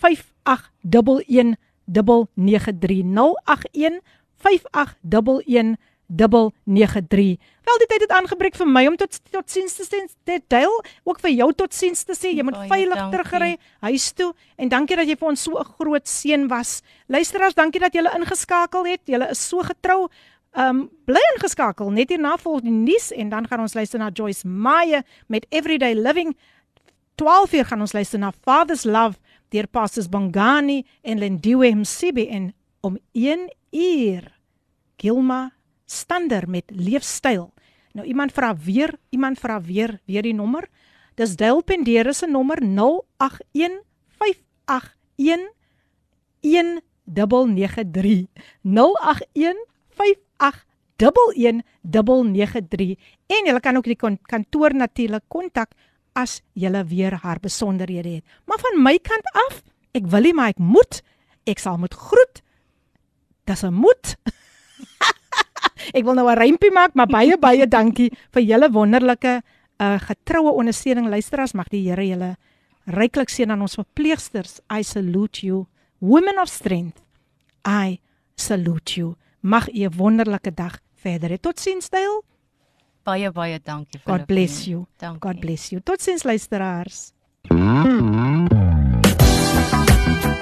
581 1193 081 581 093. Wel die tyd het aangebreek vir my om tot tot siens te sê. Dit deel ook vir jou tot siens te sê. Jy moet Baie veilig terugry huis toe en dankie dat jy vir ons so 'n groot seën was. Luisteraars, dankie dat julle ingeskakel het. Julle is so getrou. Um bly ingeskakel. Net hierna volg die nuus en dan gaan ons luister na Joyce Meyer met Everyday Living. 12 uur gaan ons luister na Father's Love deur Pastors Bongani en Lindiwe Msibi en om 1 uur Gilma Stander met leefstyl. Nou iemand vra weer, iemand vra weer weer die nommer. Dis Dale Pendere se nommer 0815811993. 0815811993 en jy kan ook die kantoor natuurlik kontak as jy weer haar besonderhede het. Maar van my kant af, ek wil nie maar ek moet, ek sal moet groet. Dis 'n moet. ek wil nou 'n rympie maak, maar baie baie dankie vir julle wonderlike uh getroue ondersteuning luisteraars. Mag die Here julle ryklik seën aan ons verpleegsters. I salute you, women of strength. I salute you. Mag u 'n wonderlike dag verder hê. Totsiens, Dale. Baie baie dankie vir God bless you. Dankie. God bless you. Totsiens luisteraars.